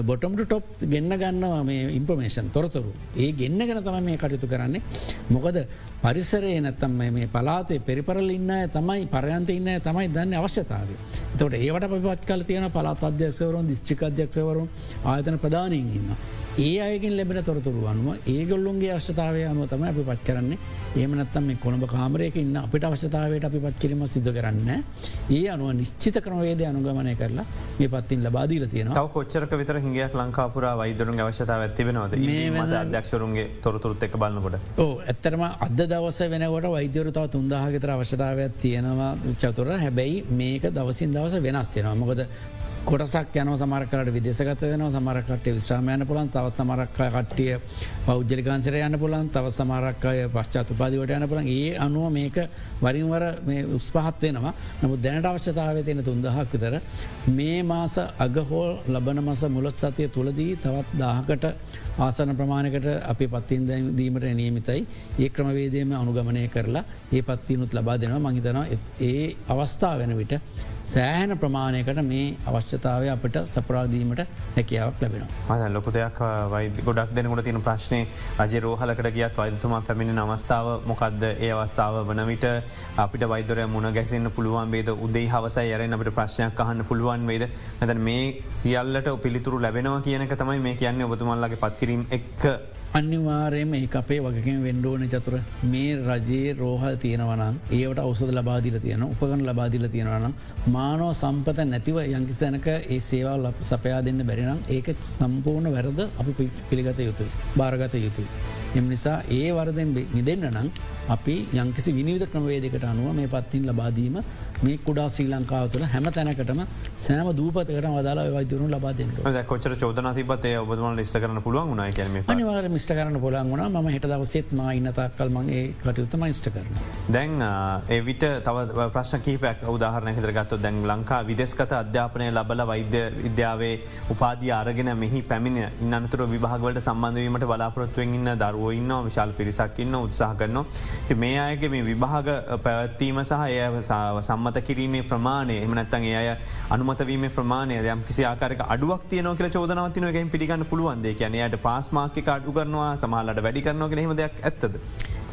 Speaker 2: බොටම්ට ටොප් ගෙන්න්න ගන්නවා මේ ඉම්පමේෂන් තොරතුරු ඒ ගෙන්න්න ගැන තම මේ කටයුතු කරන්නේ මොකද පරිසරේ නැත්තම් මේ පලාතේ පෙරිපරල ඉන්න තමයි පරයන්ත ඉන්න තමයි දන්න අවශ්‍යතාව. තොට ඒවට පත් කල තියෙන පලාත් අධ්‍යක්ෂවරුන් දිස්්චික අධ්‍යක්ෂවරුන් ආයතන ප්‍රධානයෙන් ඉන්න. ඒ අයකින් ලැබෙන තොරතුරු අනුව ඒගොල්ලුන්ගේ අවශ්‍යතාවය අනුව තම අපි පත් කරන්නේ. ඒමනත්තම් මේ කොළඹ කාමරයක ඉන්න අපිට අවශ්‍යතාවයට අපි පත් කිරීම සිද්ධ කරන්න ඒ අනුව නිශ්චිත කරනවේද අනුගමනය කරලා මේ පත්තින් ලබාදීල තියෙන
Speaker 1: තව කොච්චරක විතර හිගයක් ලංකාපුර වෛදරුන් අවශ්‍යතාව ඇතිබෙනවද මේ අධ්‍යක්ෂරුන්ගේ තොරතුරුත් එක බලන්නකොට
Speaker 2: ඕ ඇත්තරම අද දවස වෙනකොට වෛද්‍යවරු තව තුන්දාහගෙතර අවශ්‍යතාවයක් තියෙනවා චතුර. හැබැයි මේක දවසින් දවස වෙනස් වෙනවා. මොකද කොටසක් යන සමරකට විදෙසගත වෙන සමරකට විශ්‍රාමයන පුලන් තවත් සමරක්ක කට්ටිය පෞද්ජලිකාන්සර යන්න පුලන් තව සමරක්කය පශ්චාතු පාදිවට යන පුළන් ඒ අනුව මේක වරින්වර උස් පහත්වෙනවා නමුත් දැනට අවශ්‍යතාව තියෙන තුන්දහක් විතර මේ මාස අගහෝල් ලබන මස මුලොත් සතිය තුළදී තවත් දාහකට ආසන ප්‍රමාණකට අපි පත්තින් දීමට නියමිතයි. ඒ ක්‍රමවේද ක්‍රමවේදයම අනුගමනය කරලා ඒ පත්තියනුත් ලබා දෙනවා. මහිතනවා ඒ අවස්ථා වෙන විට සෑහන ප්‍රමාණයකට මේ අවශ්‍යතාවය අපට සපරාදීමට හැකියාවක් ලැබෙනවා.
Speaker 1: මද ලොකු දෙයක් වයි ගොඩක් දෙනකට තියෙන ප්‍රශ්නය රජ රෝහලකට ගියත් වෛදතුමා පැමිණි අවස්ථාව මොකක්ද ඒ අවස්ථාව වන විට අපිට වෛදරය මුණ ගැසන්න පුළුවන් වේද? උදේ හවසයි යරෙන් අපට ප්‍රශ්නයක් අහන්න පුළුවන් වේද? නැත මේ සියල්ලට පිළිතුරු ලැබෙනවා කියනක තමයි මේ කියන්න ඔබතුමල්ලගේ පත්කිරීම එක්
Speaker 2: අනිවාරයම ඒ අපේ වගකින් වෙන්ඩෝන චතුර මේ රජයේ රෝහල් තියෙනවනම් ඒවට අවසද ලබාදිල තියෙන උපගන ලබාදිල තියෙනවනම් මානෝ සම්පත නැතිව යංකිසැනක ඒ සේවා ලබ සපයා දෙන්න බැරිනම් ඒක සම්පූර්ණ වැරද අපි පිළිගත යුතුයි භාරගත යුතුයි. එම නිසා ඒ වරදෙන් නිදන්න නම් අපි යංකිසි විනිවිධ ක්‍රමවේදකට අනුව මේ පත්තින් ලබාදීම මේ කුඩා ශ්‍රී ලංකාව තුළ හැම තැනකටම සෑම දූපතකට වදාලා වෛදරුණු ලබා දෙන්න
Speaker 1: කොචර චෝදන තිබත් ඔබතුම ලිස්ට කරන පුළුවන් වුණනා කියම
Speaker 2: අනිවාර මිට කරන්න පුළන් වුණ ම හිට දවසෙත් ම ඉන්නතාක්කල් මගේ කටයුත්තම ඉස්ට කරන.
Speaker 1: දැන් ඒවිට තව ප්‍රශ්න කීපයක් උදාහරණ හිතරගත්ත දැන් ලංකා විදෙස්කත අධ්‍යාපනය ලබල වෛද්‍ය විද්‍යාවේ උපාදී අරගෙන මෙහි පැමිණ ඉන්නතුර විභාගවලට සම්බන්ධවීමට බලාපොරත්තුවෙන් ඉන්න දරුවෝ ඉන්න විශාල් පිරිසක් ඉන්න උත්සාහ කරනවා. මේ අයගේ මේ විභාග පැවැත්වීම සහ එය සම්මත කිරීමේ ප්‍රමාණය එමනත්තන් ඒ අය අනුමතවීම ප්‍රමාණය යම් කිසි ආකාරක අඩුවක් තියන කියල චෝදනවතින එකෙන් පිළිගන්න පුළුවන්දේ කියනයට පාස්මාක්‍ය අඩු කරනවා සමහලට වැඩි කරනවා කියෙ හෙමදයක් ඇත්තද.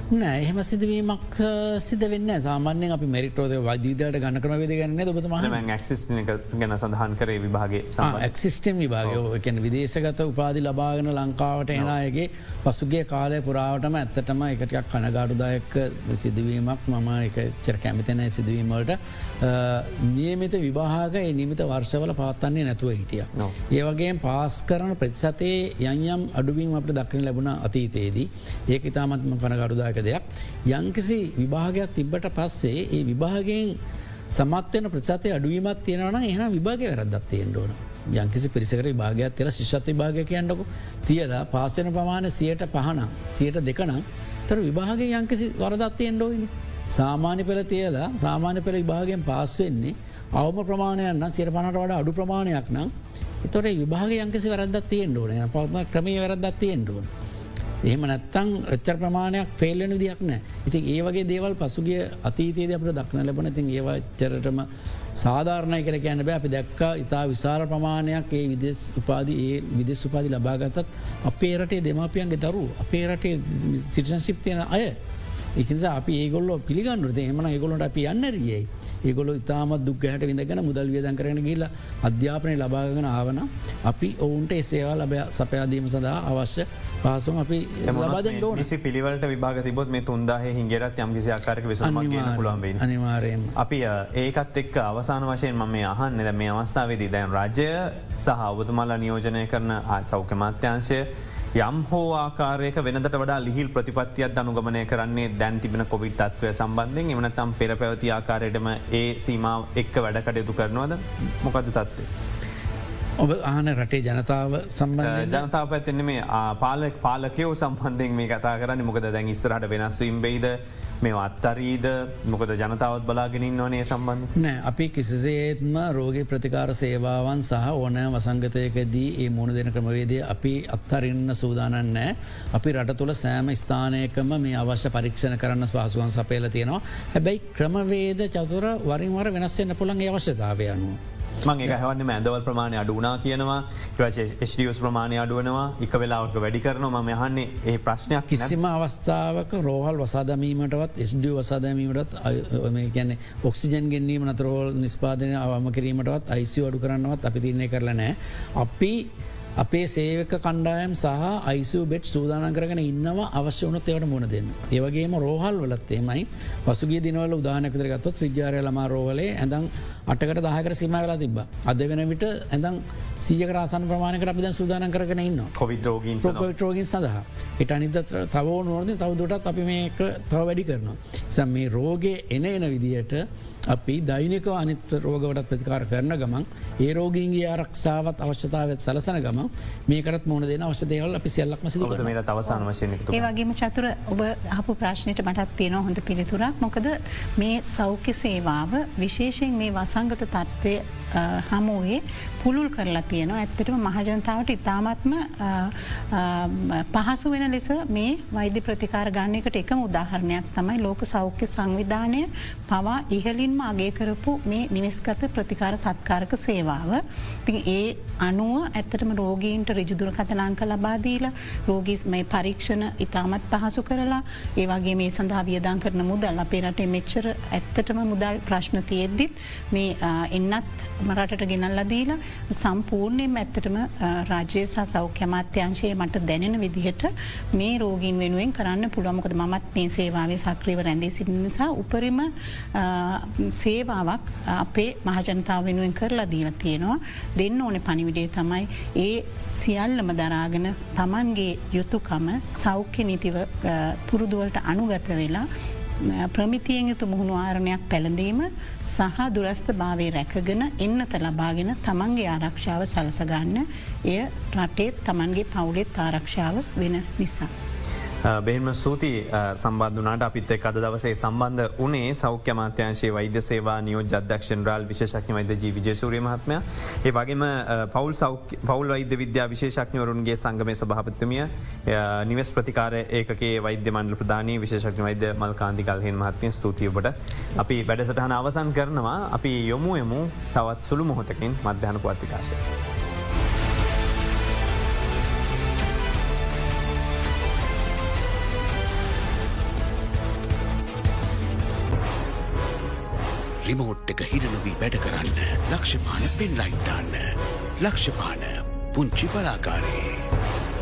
Speaker 2: නෑ එහෙම සිදුවීමක් සිද වෙන්න සාමාන්‍යෙන් අපි මරිටෝද වදීදයට ගන්නකන වෙද ගන්න
Speaker 1: ක්සිස් ගැන සඳහන් කරේ විභාගේ
Speaker 2: එක්සිස්ටම් විභාගය. එකන විදේශගත උපාදි ලබාගෙන ලංකාවට එනයගේ පසුගේ කාලය පුරාවටම ඇත්තටම එකටයක් කනගාඩුදායක සිදුවීමක්. මම එක චර කැමිතනෑ සිදුවීමට නියමිත විභාග නිමිත වර්ෂවල පවත්තන්නේ නැතුව හිටිය. ඒවගේ පාස් කරන ප්‍රතිසතේ යම් අඩුවීම අපට දක්න ලැබුණ අතීතයේදී ඒක ඉතාමත්ම කනගඩුදායක දායක දෙයක් යංකිසි විභාගයක් තිබ්බට පස්සේ ඒ විභාගයෙන් සමත්වයන ප්‍රචාතය අඩුවීමත් තියෙනවන එහන විභාග වැරදත් තියෙන්ට ඕන යංකිසි පිරිසකට විභාගයක් තිර ශිෂ්ත විභාග කියන්නක තියලා පාසන ප්‍රමාණ සියයට පහන සියයට දෙකනම් තර විභාග යංකිසි වරදත් තියෙන්ඩෝයිනි. සාමාන්‍ය පෙළ තියලා සාමාන්‍ය පෙළ විභාගයෙන් පාස්වෙන්නේ අවම ප්‍රමාණයන්න සිර පණට වඩ අඩු ප්‍රමාණයක් නම් එතොට විභාග යංකිසි වැරදත් තියෙන්ට ඕන පම ක්‍රමය වැරදත් තියෙන්ට ඕන. එහෙම නැත්තං එච්චර ප්‍රමාණයක් පේල්ලෙන විදියක් නෑ. ඉතින් ඒ වගේ දේවල් පසුගේ අතීතයේද අපට දක්න ලැබන ඉතින් ඒවාචරටම සාධාරණය කර කියන්න බෑ. අපි දැක්ක ඉතා විශාල ප්‍රමාණයක් ඒ විදෙස් උපාදී ඒ විදෙස් උපාදි ලබාගතත් අපේ රටේ දෙමාපියන්ගේ දරු අපේ රටේ සිටිසන්ශිප් තියෙන අය එකනිසා අපි ඒගොල්ලො පිළිගන්නුරද එමන ඒගොලොට අපි යන්නරියයි ඒගොල ඉතාමත් දුක්ගහට විඳගෙන මුදල් වියදන් කරන කියලා අධ්‍යාපනය ලබාගෙන ආවන අපි ඔවුන්ට එසේවා ලබ සපයාදීම සඳහා අවශ්‍ය පාසුම් අපි ලබද
Speaker 1: ಸಿ පිළිවලට විභාග තිබොත් මේ තුන්දාහ හිගෙරත් යම්කිසි ආකාරක විසම පුළන්බේ
Speaker 2: අනිවාරයෙන්
Speaker 1: අපි ඒකත් එක් අවසාන වශයෙන් මම අහන්න. ද මේ අවස්ථාවේදී දැන් රජය සහ ඔබතුමල්ලා නියෝජනය කරන ආචෞක මාත්‍යංශය යම් හෝ ආකාරයක වෙනට වඩා ලිහිල් ප්‍රතිපත්තියක් අනුගමනය කරන්නේ දැන් තිබෙන කොවිත් තත්වය සම්බන්ධයෙන්. එමනතම් පෙර පැවති ආකාරයටම ඒ සීමාව එක්ක වැඩ කටයුතු කරනවද? මොකද තත්වේ.
Speaker 2: ඔබ ආන රටේ ජනතාව සම්බන්ධ
Speaker 1: ජනතාව පැත්තෙන මේ පාලක් පාලකයෝ සම්බන්ධයෙන් මේ කතා කරන්න. මොකද දැන් ඉස්තරට වෙනස්වීම් බෙයිද මේ අත්තරීද? මොකද ජනතාවත් බලාගෙනින් ඕනේ සම්බන්ධ
Speaker 2: නෑ අපි කිසිසේත්ම රෝග ප්‍රතිකාර සේවාවන් සහ ඕන වසංගතයකදී ඒ මුණ දෙන ක්‍රමවේදය අපි අත්හරන්න සූදානන් නෑ. අපි රට තුළ සෑම ස්ථානයකම මේ අවශ්‍ය පරීක්ෂණ කරන්න ස්වාසුවන් සපේල තියෙනවා. හැබැයි ක්‍රමවේද චතුර වරින්වර වෙනස්වෙන්න පුළන් අවශ්‍යතාවය අනුව.
Speaker 1: මං එක හවන්න ඇදවල් ප්‍රමාණය අඩුනා කියනවා. ශස් ප්‍රමාණය අඩුවනවා එක වෙලාවට වැඩි කරන ම යහන්නේ ඒ ප්‍රශ්නයක්
Speaker 2: කිසිම අවස්ථාවක රෝහල් වසාදමීමටවත් ස්ඩ වසාදමීමටත් ගැන ඔක්සිජන් ගෙන්වීම නතරෝල් නිස්පාදනය අවම කිරීමටවත් අයිසි අඩු කරන්නවත් අපි තිරන්නේ කරලනෑ අපි අපේ සේවක කණ්ඩායම් සහ අයිසු බෙට් සූදාන කරගෙන ඉන්නවා අවශ්‍ය වනත් ඒවට මුණ දෙන්න. ඒවගේම රෝහල් වලත්තේමයි පසුගේ දිනවල උදානකතර ගත්ත ත්‍රිජාරය ලමා රෝවලේ ඇඳම් අටකට දහකට සිම වෙලා තිබ. අද වෙන විට ඇඳම් සීජකරාසන් ප්‍රමාණකට අපිද සූදාන කරන ඉන්න
Speaker 1: කොවිඩෝගින්
Speaker 2: රෝගින් සඳහා. එට අනිද තවෝ නොද තවදුටත් අපි මේක තව වැඩි කරනවා. සම් මේ රෝගේ එන එන විදියට අපි දෛනික අනිත් රෝගවට ප්‍රතිකාර කරන ගමන් ඒ රෝගීන්ගේ ආරක්ෂාවත් අවශ්‍යතාවත් සලසන ගම මේකට මොන දෙන අවශ්‍යදේවල් අපි සෙල්ලක්ම
Speaker 1: අවසාන වශයෙන්
Speaker 3: ඒ වගේම චතුර ඔබ හපු ප්‍රශ්නයට මටත් තියෙන හොඳ පිළිතුරක් මොකද මේ සෞඛ්‍ය සේවාව විශේෂයෙන් මේ වසංගත තත්ත්වය හමුවේ පුළුල් කරලා තියෙනවා ඇත්තටම මහජනතාවට ඉතාමත්ම පහසු වෙන ලෙස මේ වෛද්‍ය ප්‍රතිකාර ගන්න එකට එකම උදාහරණයක් තමයි ලෝක සෞඛ්‍ය සංවිධානය පවා ඉහලින්ම අගේ කරපු මේ නිවෙස්ගත ප්‍රතිකාර සත්කාරක සේවාව. ති ඒ අනුව ඇත්තටම රෝගීන්ට රිජුදුර කතනාංක ලබාදීල රෝගිස් මේ පරීක්ෂණ ඉතාමත් පහසු කරලා ඒවාගේ මේ සඳහා වියදන් කරන මුදල් අපේ රටේ මෙච්චර ඇත්තටම මුදල් ප්‍රශ්න තියෙද්දිත් මේ එන්නත් මරටට ගෙනල්ල දීලා සම්පූර්ණයෙන් ඇත්තටම රාජ්‍ය සහ සෞඛ්‍යමාත්‍යංශයේ මට දැනෙන විදිහට මේ රෝගීන් වෙනුවෙන් කරන්න පුළුවමකද මත් මේ සේවාවේ සක්‍රීව රැඳී සිටින නිසා උපරිම සේවාවක් අපේ මහජනතාව වෙනුවෙන් කරලා දීල තියෙනවා. දෙන්න ඕන පනිවිඩේ තමයි. ඒ සියල්ලම දරාගෙන තමන්ගේ යුතුකම සෞඛ්‍ය නීතිව පුරුදුවලට අනුගත වෙලා ප්‍රමිතියෙන් යුතු මුහුණු ආරණයක් පැළඳීම සහ දුරස්ථ භාවය රැකගෙන එන්නත ලබාගෙන තමන්ගේ ආරක්ෂාව සලසගන්න එය රටේත් තමන්ගේ පවුලෙත් ආරක්ෂාව වෙන නිසා.
Speaker 1: බෙහිම ස්තුති සම්බන්ධනාට අපිත් එක් අද දවසේ සම්බන්ධ වනේ සෞඛ්‍ය මාත්‍යංශයේ වෛද්‍ය සේවා නියෝ ජදක්ෂන් රල් විශේෂක්ඥ වෛද ජී. විජසූරිය මහත්මය. ඒ වගේම පවල් පවල් වෛද්‍ය විද්‍යා විශේෂක්ඥවරුන්ගේ සංගමය සභහපත්තුමිය නිවස් ප්‍රතිකාර ඒකේ වෛද්‍ය මණ්ඩල ප්‍රධානී විශේෂක්ඥ වෛද්‍ය මල්කාන්ති කල්හෙන් මහත්මය ස්තුතියබට අපි වැඩසටහන අවසන් කරනවා. අපි යොමු එමු තවත් සුළු මොහොතකින් මධ්‍යහන පවත්තිකාශය.
Speaker 14: රිමෝට් එක හිරනොවී වැඩ කරන්න ලක්ෂපාන පෙන් ලයිට්දාන්න ලක්ෂපාන පුංචි බලාකාරයේ.